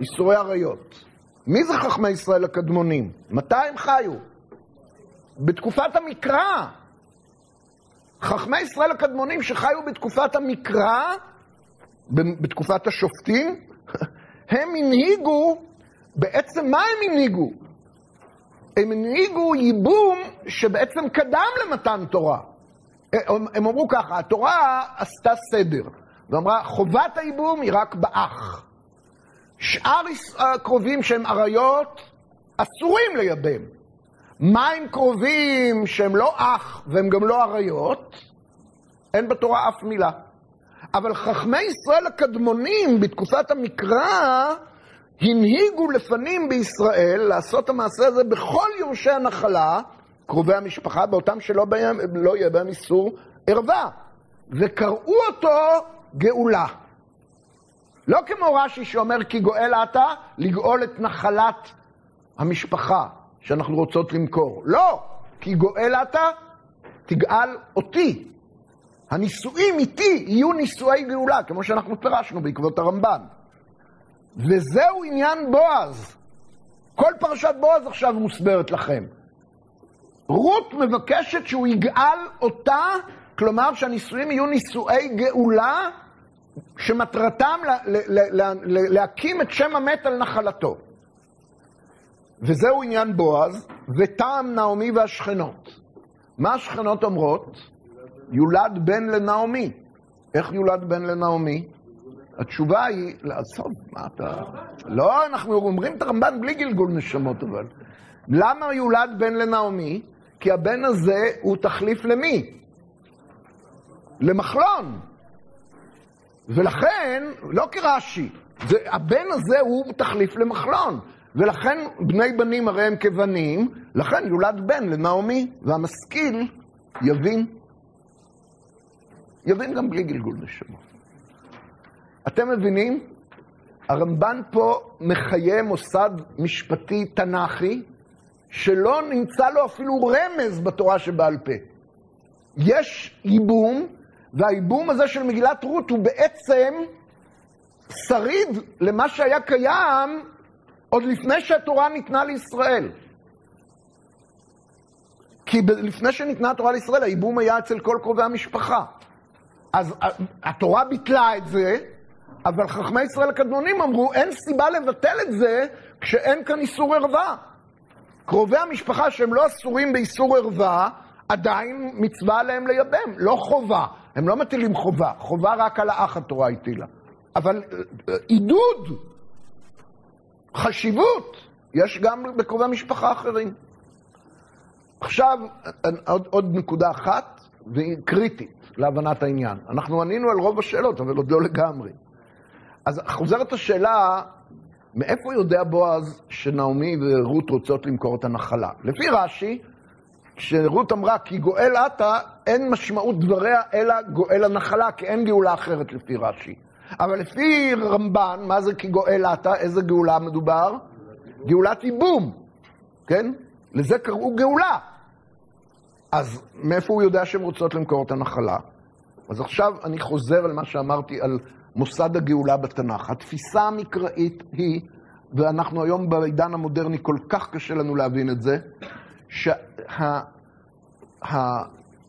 איסורי עריות. מי זה חכמי ישראל הקדמונים? מתי הם חיו? בתקופת המקרא. חכמי ישראל הקדמונים שחיו בתקופת המקרא, בתקופת השופטים, הם הנהיגו, בעצם מה הם הנהיגו? הם הנהיגו ייבום שבעצם קדם למתן תורה. הם אמרו ככה, התורה עשתה סדר, ואמרה, חובת הייבום היא רק באח. שאר הקרובים שהם עריות, אסורים לייבם. מה עם קרובים שהם לא אח והם גם לא עריות? אין בתורה אף מילה. אבל חכמי ישראל הקדמונים בתקופת המקרא הנהיגו לפנים בישראל לעשות המעשה הזה בכל יורשי הנחלה, קרובי המשפחה, באותם שלא בהם, לא יהיה בהם איסור ערווה, וקראו אותו גאולה. לא כמו רש"י שאומר כי גואל אתה, לגאול את נחלת המשפחה שאנחנו רוצות למכור. לא, כי גואל אתה, תגאל אותי. הנישואים איתי יהיו נישואי גאולה, כמו שאנחנו פירשנו בעקבות הרמב"ן. וזהו עניין בועז. כל פרשת בועז עכשיו מוסברת לכם. רות מבקשת שהוא יגאל אותה כלומר שהנישואים יהיו נישואי גאולה שמטרתם ל- ל- ל- ל- להקים את שם המת על נחלתו. וזהו עניין בועז, וטעם נעמי והשכנות. מה השכנות אומרות? יולד בן לנעמי. איך יולד בן לנעמי? התשובה היא, לעשות, מה אתה... לא, אנחנו אומרים את הרמב"ן בלי גלגול נשמות אבל. למה יולד בן לנעמי? כי הבן הזה הוא תחליף למי? למחלון. ולכן, לא כרש"י, הבן הזה הוא תחליף למחלון. ולכן בני בנים הרי הם כבנים, לכן יולד בן לנעמי, והמשכיל יבין. יבין גם בלי גלגול נשמות. אתם מבינים? הרמב"ן פה מחיה מוסד משפטי תנ"כי שלא נמצא לו אפילו רמז בתורה שבעל פה. יש ייבום, והייבום הזה של מגילת רות הוא בעצם שריד למה שהיה קיים עוד לפני שהתורה ניתנה לישראל. כי לפני שניתנה התורה לישראל, הייבום היה אצל כל קרובי המשפחה. אז התורה ביטלה את זה, אבל חכמי ישראל הקדמונים אמרו, אין סיבה לבטל את זה כשאין כאן איסור ערווה. קרובי המשפחה שהם לא אסורים באיסור ערווה, עדיין מצווה עליהם לייבם, לא חובה. הם לא מטילים חובה, חובה רק על האח התורה הטילה. אבל אה, אה, עידוד, חשיבות, יש גם בקרובי משפחה אחרים. עכשיו, אה, עוד, עוד נקודה אחת, והיא קריטית להבנת העניין. אנחנו ענינו על רוב השאלות, אבל עוד לא לגמרי. אז חוזרת השאלה, מאיפה יודע בועז שנעמי ורות רוצות למכור את הנחלה? לפי רש"י, כשרות אמרה כי גואל אתה, אין משמעות דבריה אלא גואל הנחלה, כי אין גאולה אחרת לפי רש"י. אבל לפי רמב"ן, מה זה כי גואל אתה? איזה גאולה מדובר? גאולת ייבום, כן? לזה קראו גאולה. אז מאיפה הוא יודע שהן רוצות למכור את הנחלה? אז עכשיו אני חוזר על מה שאמרתי על מוסד הגאולה בתנ"ך. התפיסה המקראית היא, ואנחנו היום בעידן המודרני כל כך קשה לנו להבין את זה,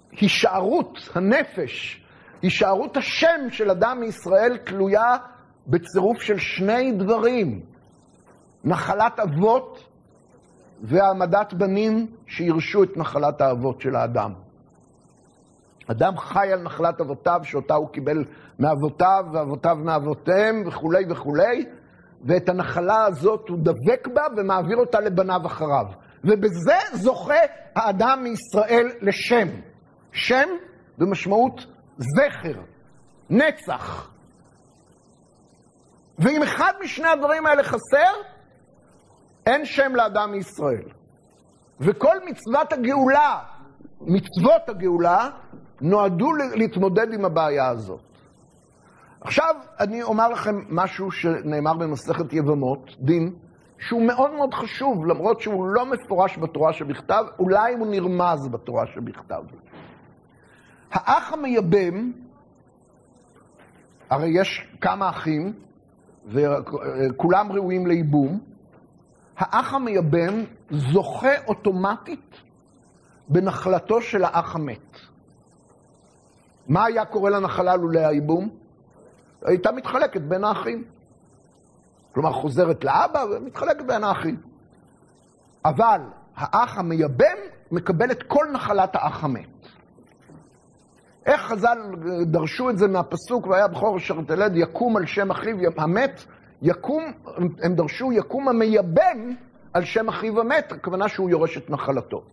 שההישארות, הנפש, הישארות השם של אדם מישראל תלויה בצירוף של שני דברים, נחלת אבות והעמדת בנים שירשו את נחלת האבות של האדם. אדם חי על נחלת אבותיו, שאותה הוא קיבל מאבותיו, ואבותיו מאבותיהם, וכולי וכולי, ואת הנחלה הזאת הוא דבק בה ומעביר אותה לבניו אחריו. ובזה זוכה האדם מישראל לשם. שם במשמעות זכר, נצח. ואם אחד משני הדברים האלה חסר, אין שם לאדם מישראל. וכל מצוות הגאולה, מצוות הגאולה, נועדו להתמודד עם הבעיה הזאת. עכשיו אני אומר לכם משהו שנאמר במסכת יבמות, דין, שהוא מאוד מאוד חשוב, למרות שהוא לא מפורש בתורה שבכתב, אולי הוא נרמז בתורה שבכתב. האח המייבם, הרי יש כמה אחים, וכולם ראויים לייבום, האח המייבם זוכה אוטומטית בנחלתו של האח המת. מה היה קורה לנחלה לולא הייבום? הייתה מתחלקת בין האחים. כלומר, חוזרת לאבא ומתחלקת בין האחים. אבל האח המייבם מקבל את כל נחלת האח המת. איך חז"ל דרשו את זה מהפסוק, והיה בכור אשר תלד יקום על שם אחיו המת, יקום, הם דרשו יקום המייבם על שם אחיו המת, הכוונה שהוא יורש את נחלתו.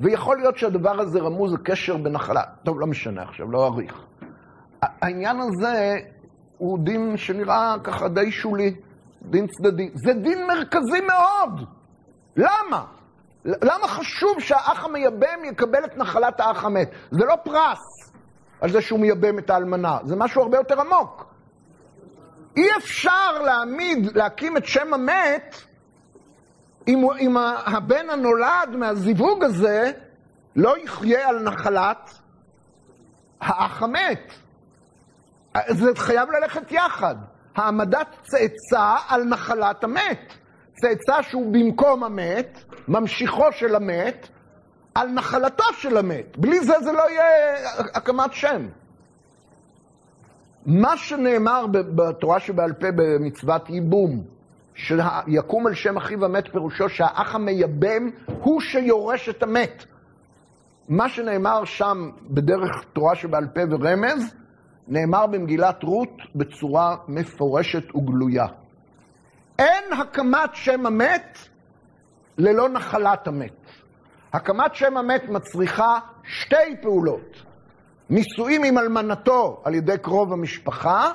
ויכול להיות שהדבר הזה רמוז לקשר בנחלה. טוב, לא משנה עכשיו, לא אאריך. העניין הזה הוא דין שנראה ככה די שולי, דין צדדי. זה דין מרכזי מאוד. למה? למה חשוב שהאח המייבם יקבל את נחלת האח המת? זה לא פרס על זה שהוא מייבם את האלמנה, זה משהו הרבה יותר עמוק. אי אפשר להעמיד, להקים את שם המת אם, אם הבן הנולד מהזיווג הזה לא יחיה על נחלת האח המת. זה חייב ללכת יחד. העמדת צאצא על נחלת המת. צאצא שהוא במקום המת, ממשיכו של המת, על נחלתו של המת. בלי זה זה לא יהיה הקמת שם. מה שנאמר בתורה שבעל פה במצוות ייבום, שיקום על שם אחיו המת, פירושו שהאח המייבם הוא שיורש את המת. מה שנאמר שם בדרך תורה שבעל פה ורמז, נאמר במגילת רות בצורה מפורשת וגלויה. אין הקמת שם המת ללא נחלת המת. הקמת שם המת מצריכה שתי פעולות. נישואים עם אלמנתו על ידי קרוב המשפחה,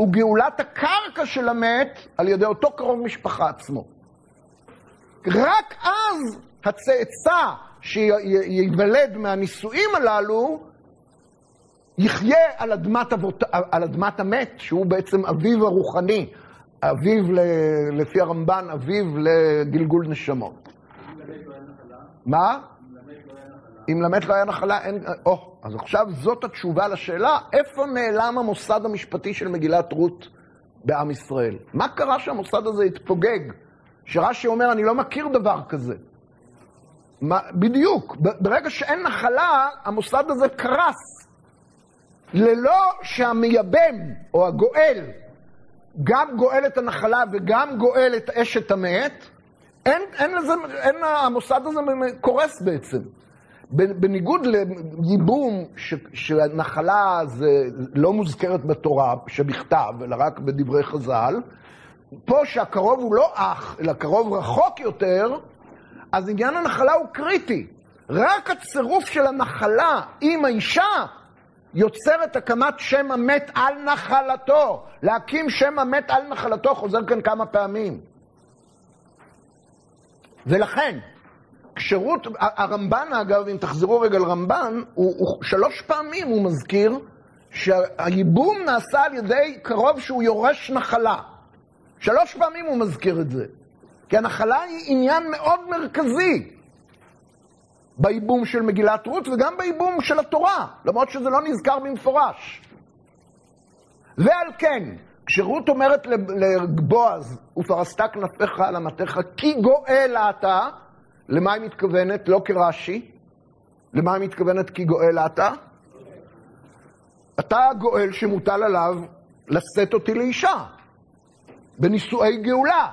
וגאולת הקרקע של המת על ידי אותו קרוב משפחה עצמו. רק אז הצאצא שייוולד מהנישואים הללו יחיה על אדמת, אבות, על אדמת המת, שהוא בעצם אביו הרוחני, אביו, לפי הרמב"ן, אביו לגלגול נשמות. מה? אם למת לא היה נחלה, אין... או, אז עכשיו זאת התשובה לשאלה, איפה נעלם המוסד המשפטי של מגילת רות בעם ישראל? מה קרה שהמוסד הזה התפוגג? שרש"י אומר, אני לא מכיר דבר כזה. מה, בדיוק, ברגע שאין נחלה, המוסד הזה קרס. ללא שהמייבם, או הגואל, גם גואל את הנחלה וגם גואל את אשת המת, אין, אין לזה, אין, המוסד הזה קורס בעצם. בניגוד לייבום, שנחלה זה לא מוזכרת בתורה שבכתב, אלא רק בדברי חז"ל, פה שהקרוב הוא לא אח, אלא קרוב רחוק יותר, אז עניין הנחלה הוא קריטי. רק הצירוף של הנחלה עם האישה יוצר את הקמת שם המת על נחלתו. להקים שם המת על נחלתו חוזר כאן כמה פעמים. ולכן, כשירות, הרמב"ן אגב, אם תחזרו רגע לרמב"ן, הוא, הוא שלוש פעמים הוא מזכיר שהייבום נעשה על ידי קרוב שהוא יורש נחלה. שלוש פעמים הוא מזכיר את זה. כי הנחלה היא עניין מאוד מרכזי בייבום של מגילת רות וגם בייבום של התורה, למרות שזה לא נזכר במפורש. ועל כן, כשרות אומרת לבועז, ופרסת כנפיך על אמתיך, כי גואל אתה, למה היא מתכוונת? לא כרש"י. למה היא מתכוונת כי גואל אתה? אתה הגואל שמוטל עליו לשאת אותי לאישה, בנישואי גאולה.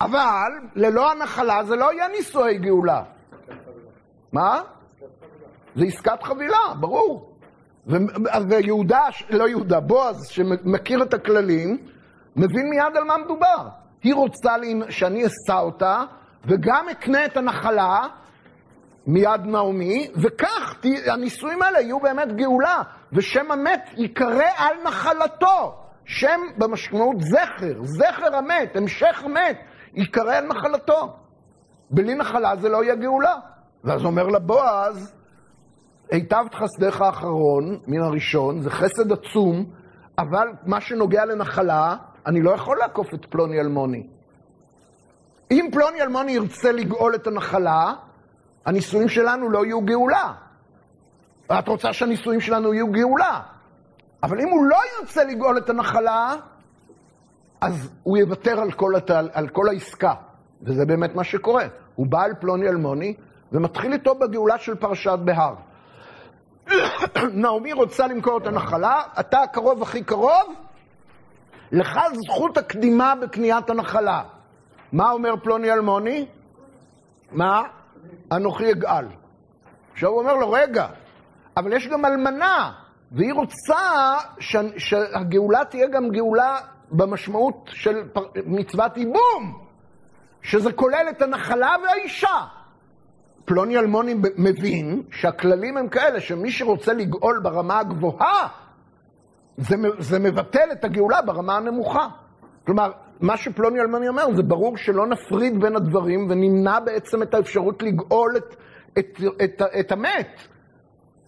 אבל ללא הנחלה זה לא יהיה נישואי גאולה. מה? זה עסקת חבילה, ברור. ויהודה, לא יהודה, בועז, שמכיר את הכללים, מבין מיד על מה מדובר. היא רוצה שאני אשא אותה, וגם אקנה את הנחלה מיד נעמי, וכך הנישואים האלה יהיו באמת גאולה, ושם המת ייקרא על נחלתו. שם במשמעות זכר, זכר המת, המשך המת, ייקרא על נחלתו. בלי נחלה זה לא יהיה גאולה. ואז אומר לבועז, היטבת חסדך האחרון, מן הראשון, זה חסד עצום, אבל מה שנוגע לנחלה, אני לא יכול לעקוף את פלוני אלמוני. אם פלוני אלמוני ירצה לגאול את הנחלה, הנישואים שלנו לא יהיו גאולה. את רוצה שהנישואים שלנו יהיו גאולה. אבל אם הוא לא ירצה לגאול את הנחלה, אז הוא יוותר על כל, הת... על כל העסקה. וזה באמת מה שקורה. הוא בא אל פלוני אלמוני ומתחיל איתו בגאולה של פרשת בהר. נעמי רוצה למכור את הנחלה, אתה הקרוב הכי קרוב, לך זכות הקדימה בקניית הנחלה. מה אומר פלוני אלמוני? מה? אנוכי אגאל. עכשיו הוא אומר לו, רגע, אבל יש גם אלמנה, והיא רוצה ש... שהגאולה תהיה גם גאולה במשמעות של מצוות ייבום, שזה כולל את הנחלה והאישה. פלוני אלמוני מבין שהכללים הם כאלה, שמי שרוצה לגאול ברמה הגבוהה, זה, זה מבטל את הגאולה ברמה הנמוכה. כלומר, מה שפלוני אלמוני אומר, זה ברור שלא נפריד בין הדברים ונמנע בעצם את האפשרות לגאול את, את, את, את, המת.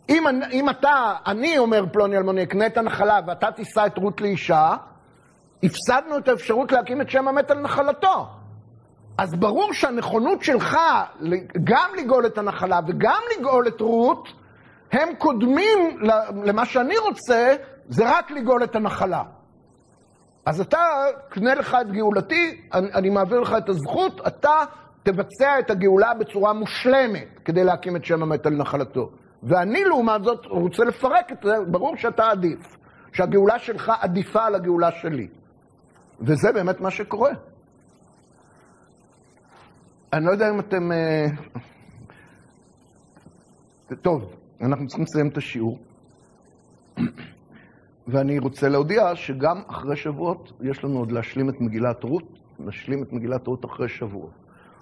אם, אם אתה, אני אומר פלוני אלמוני, אקנה את הנחלה ואתה תישא את רות לאישה, הפסדנו את האפשרות להקים את שם המת על נחלתו. אז ברור שהנכונות שלך גם לגאול את הנחלה וגם לגאול את רות, הם קודמים למה שאני רוצה, זה רק לגאול את הנחלה. אז אתה, קנה לך את גאולתי, אני, אני מעביר לך את הזכות, אתה תבצע את הגאולה בצורה מושלמת כדי להקים את שם המת על נחלתו. ואני לעומת זאת רוצה לפרק את זה, ברור שאתה עדיף, שהגאולה שלך עדיפה על הגאולה שלי. וזה באמת מה שקורה. אני לא יודע אם אתם... אה, טוב, אנחנו צריכים לסיים את השיעור. ואני רוצה להודיע שגם אחרי שבועות יש לנו עוד להשלים את מגילת רות, נשלים את מגילת רות אחרי שבועות.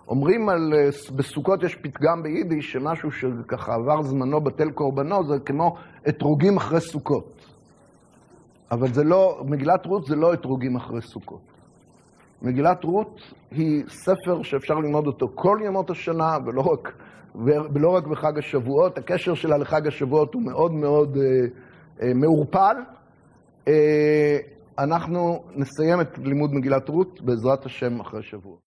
אומרים על, אה, בסוכות יש פתגם ביידיש, שמשהו שככה עבר זמנו בטל קורבנו, זה כמו אתרוגים אחרי סוכות. אבל זה לא, מגילת רות זה לא אתרוגים אחרי סוכות. מגילת רות היא ספר שאפשר ללמוד אותו כל ימות השנה, ולא רק, ולא רק בחג השבועות. הקשר שלה לחג השבועות הוא מאוד מאוד אה, אה, מעורפל. אה, אנחנו נסיים את לימוד מגילת רות בעזרת השם אחרי שבוע.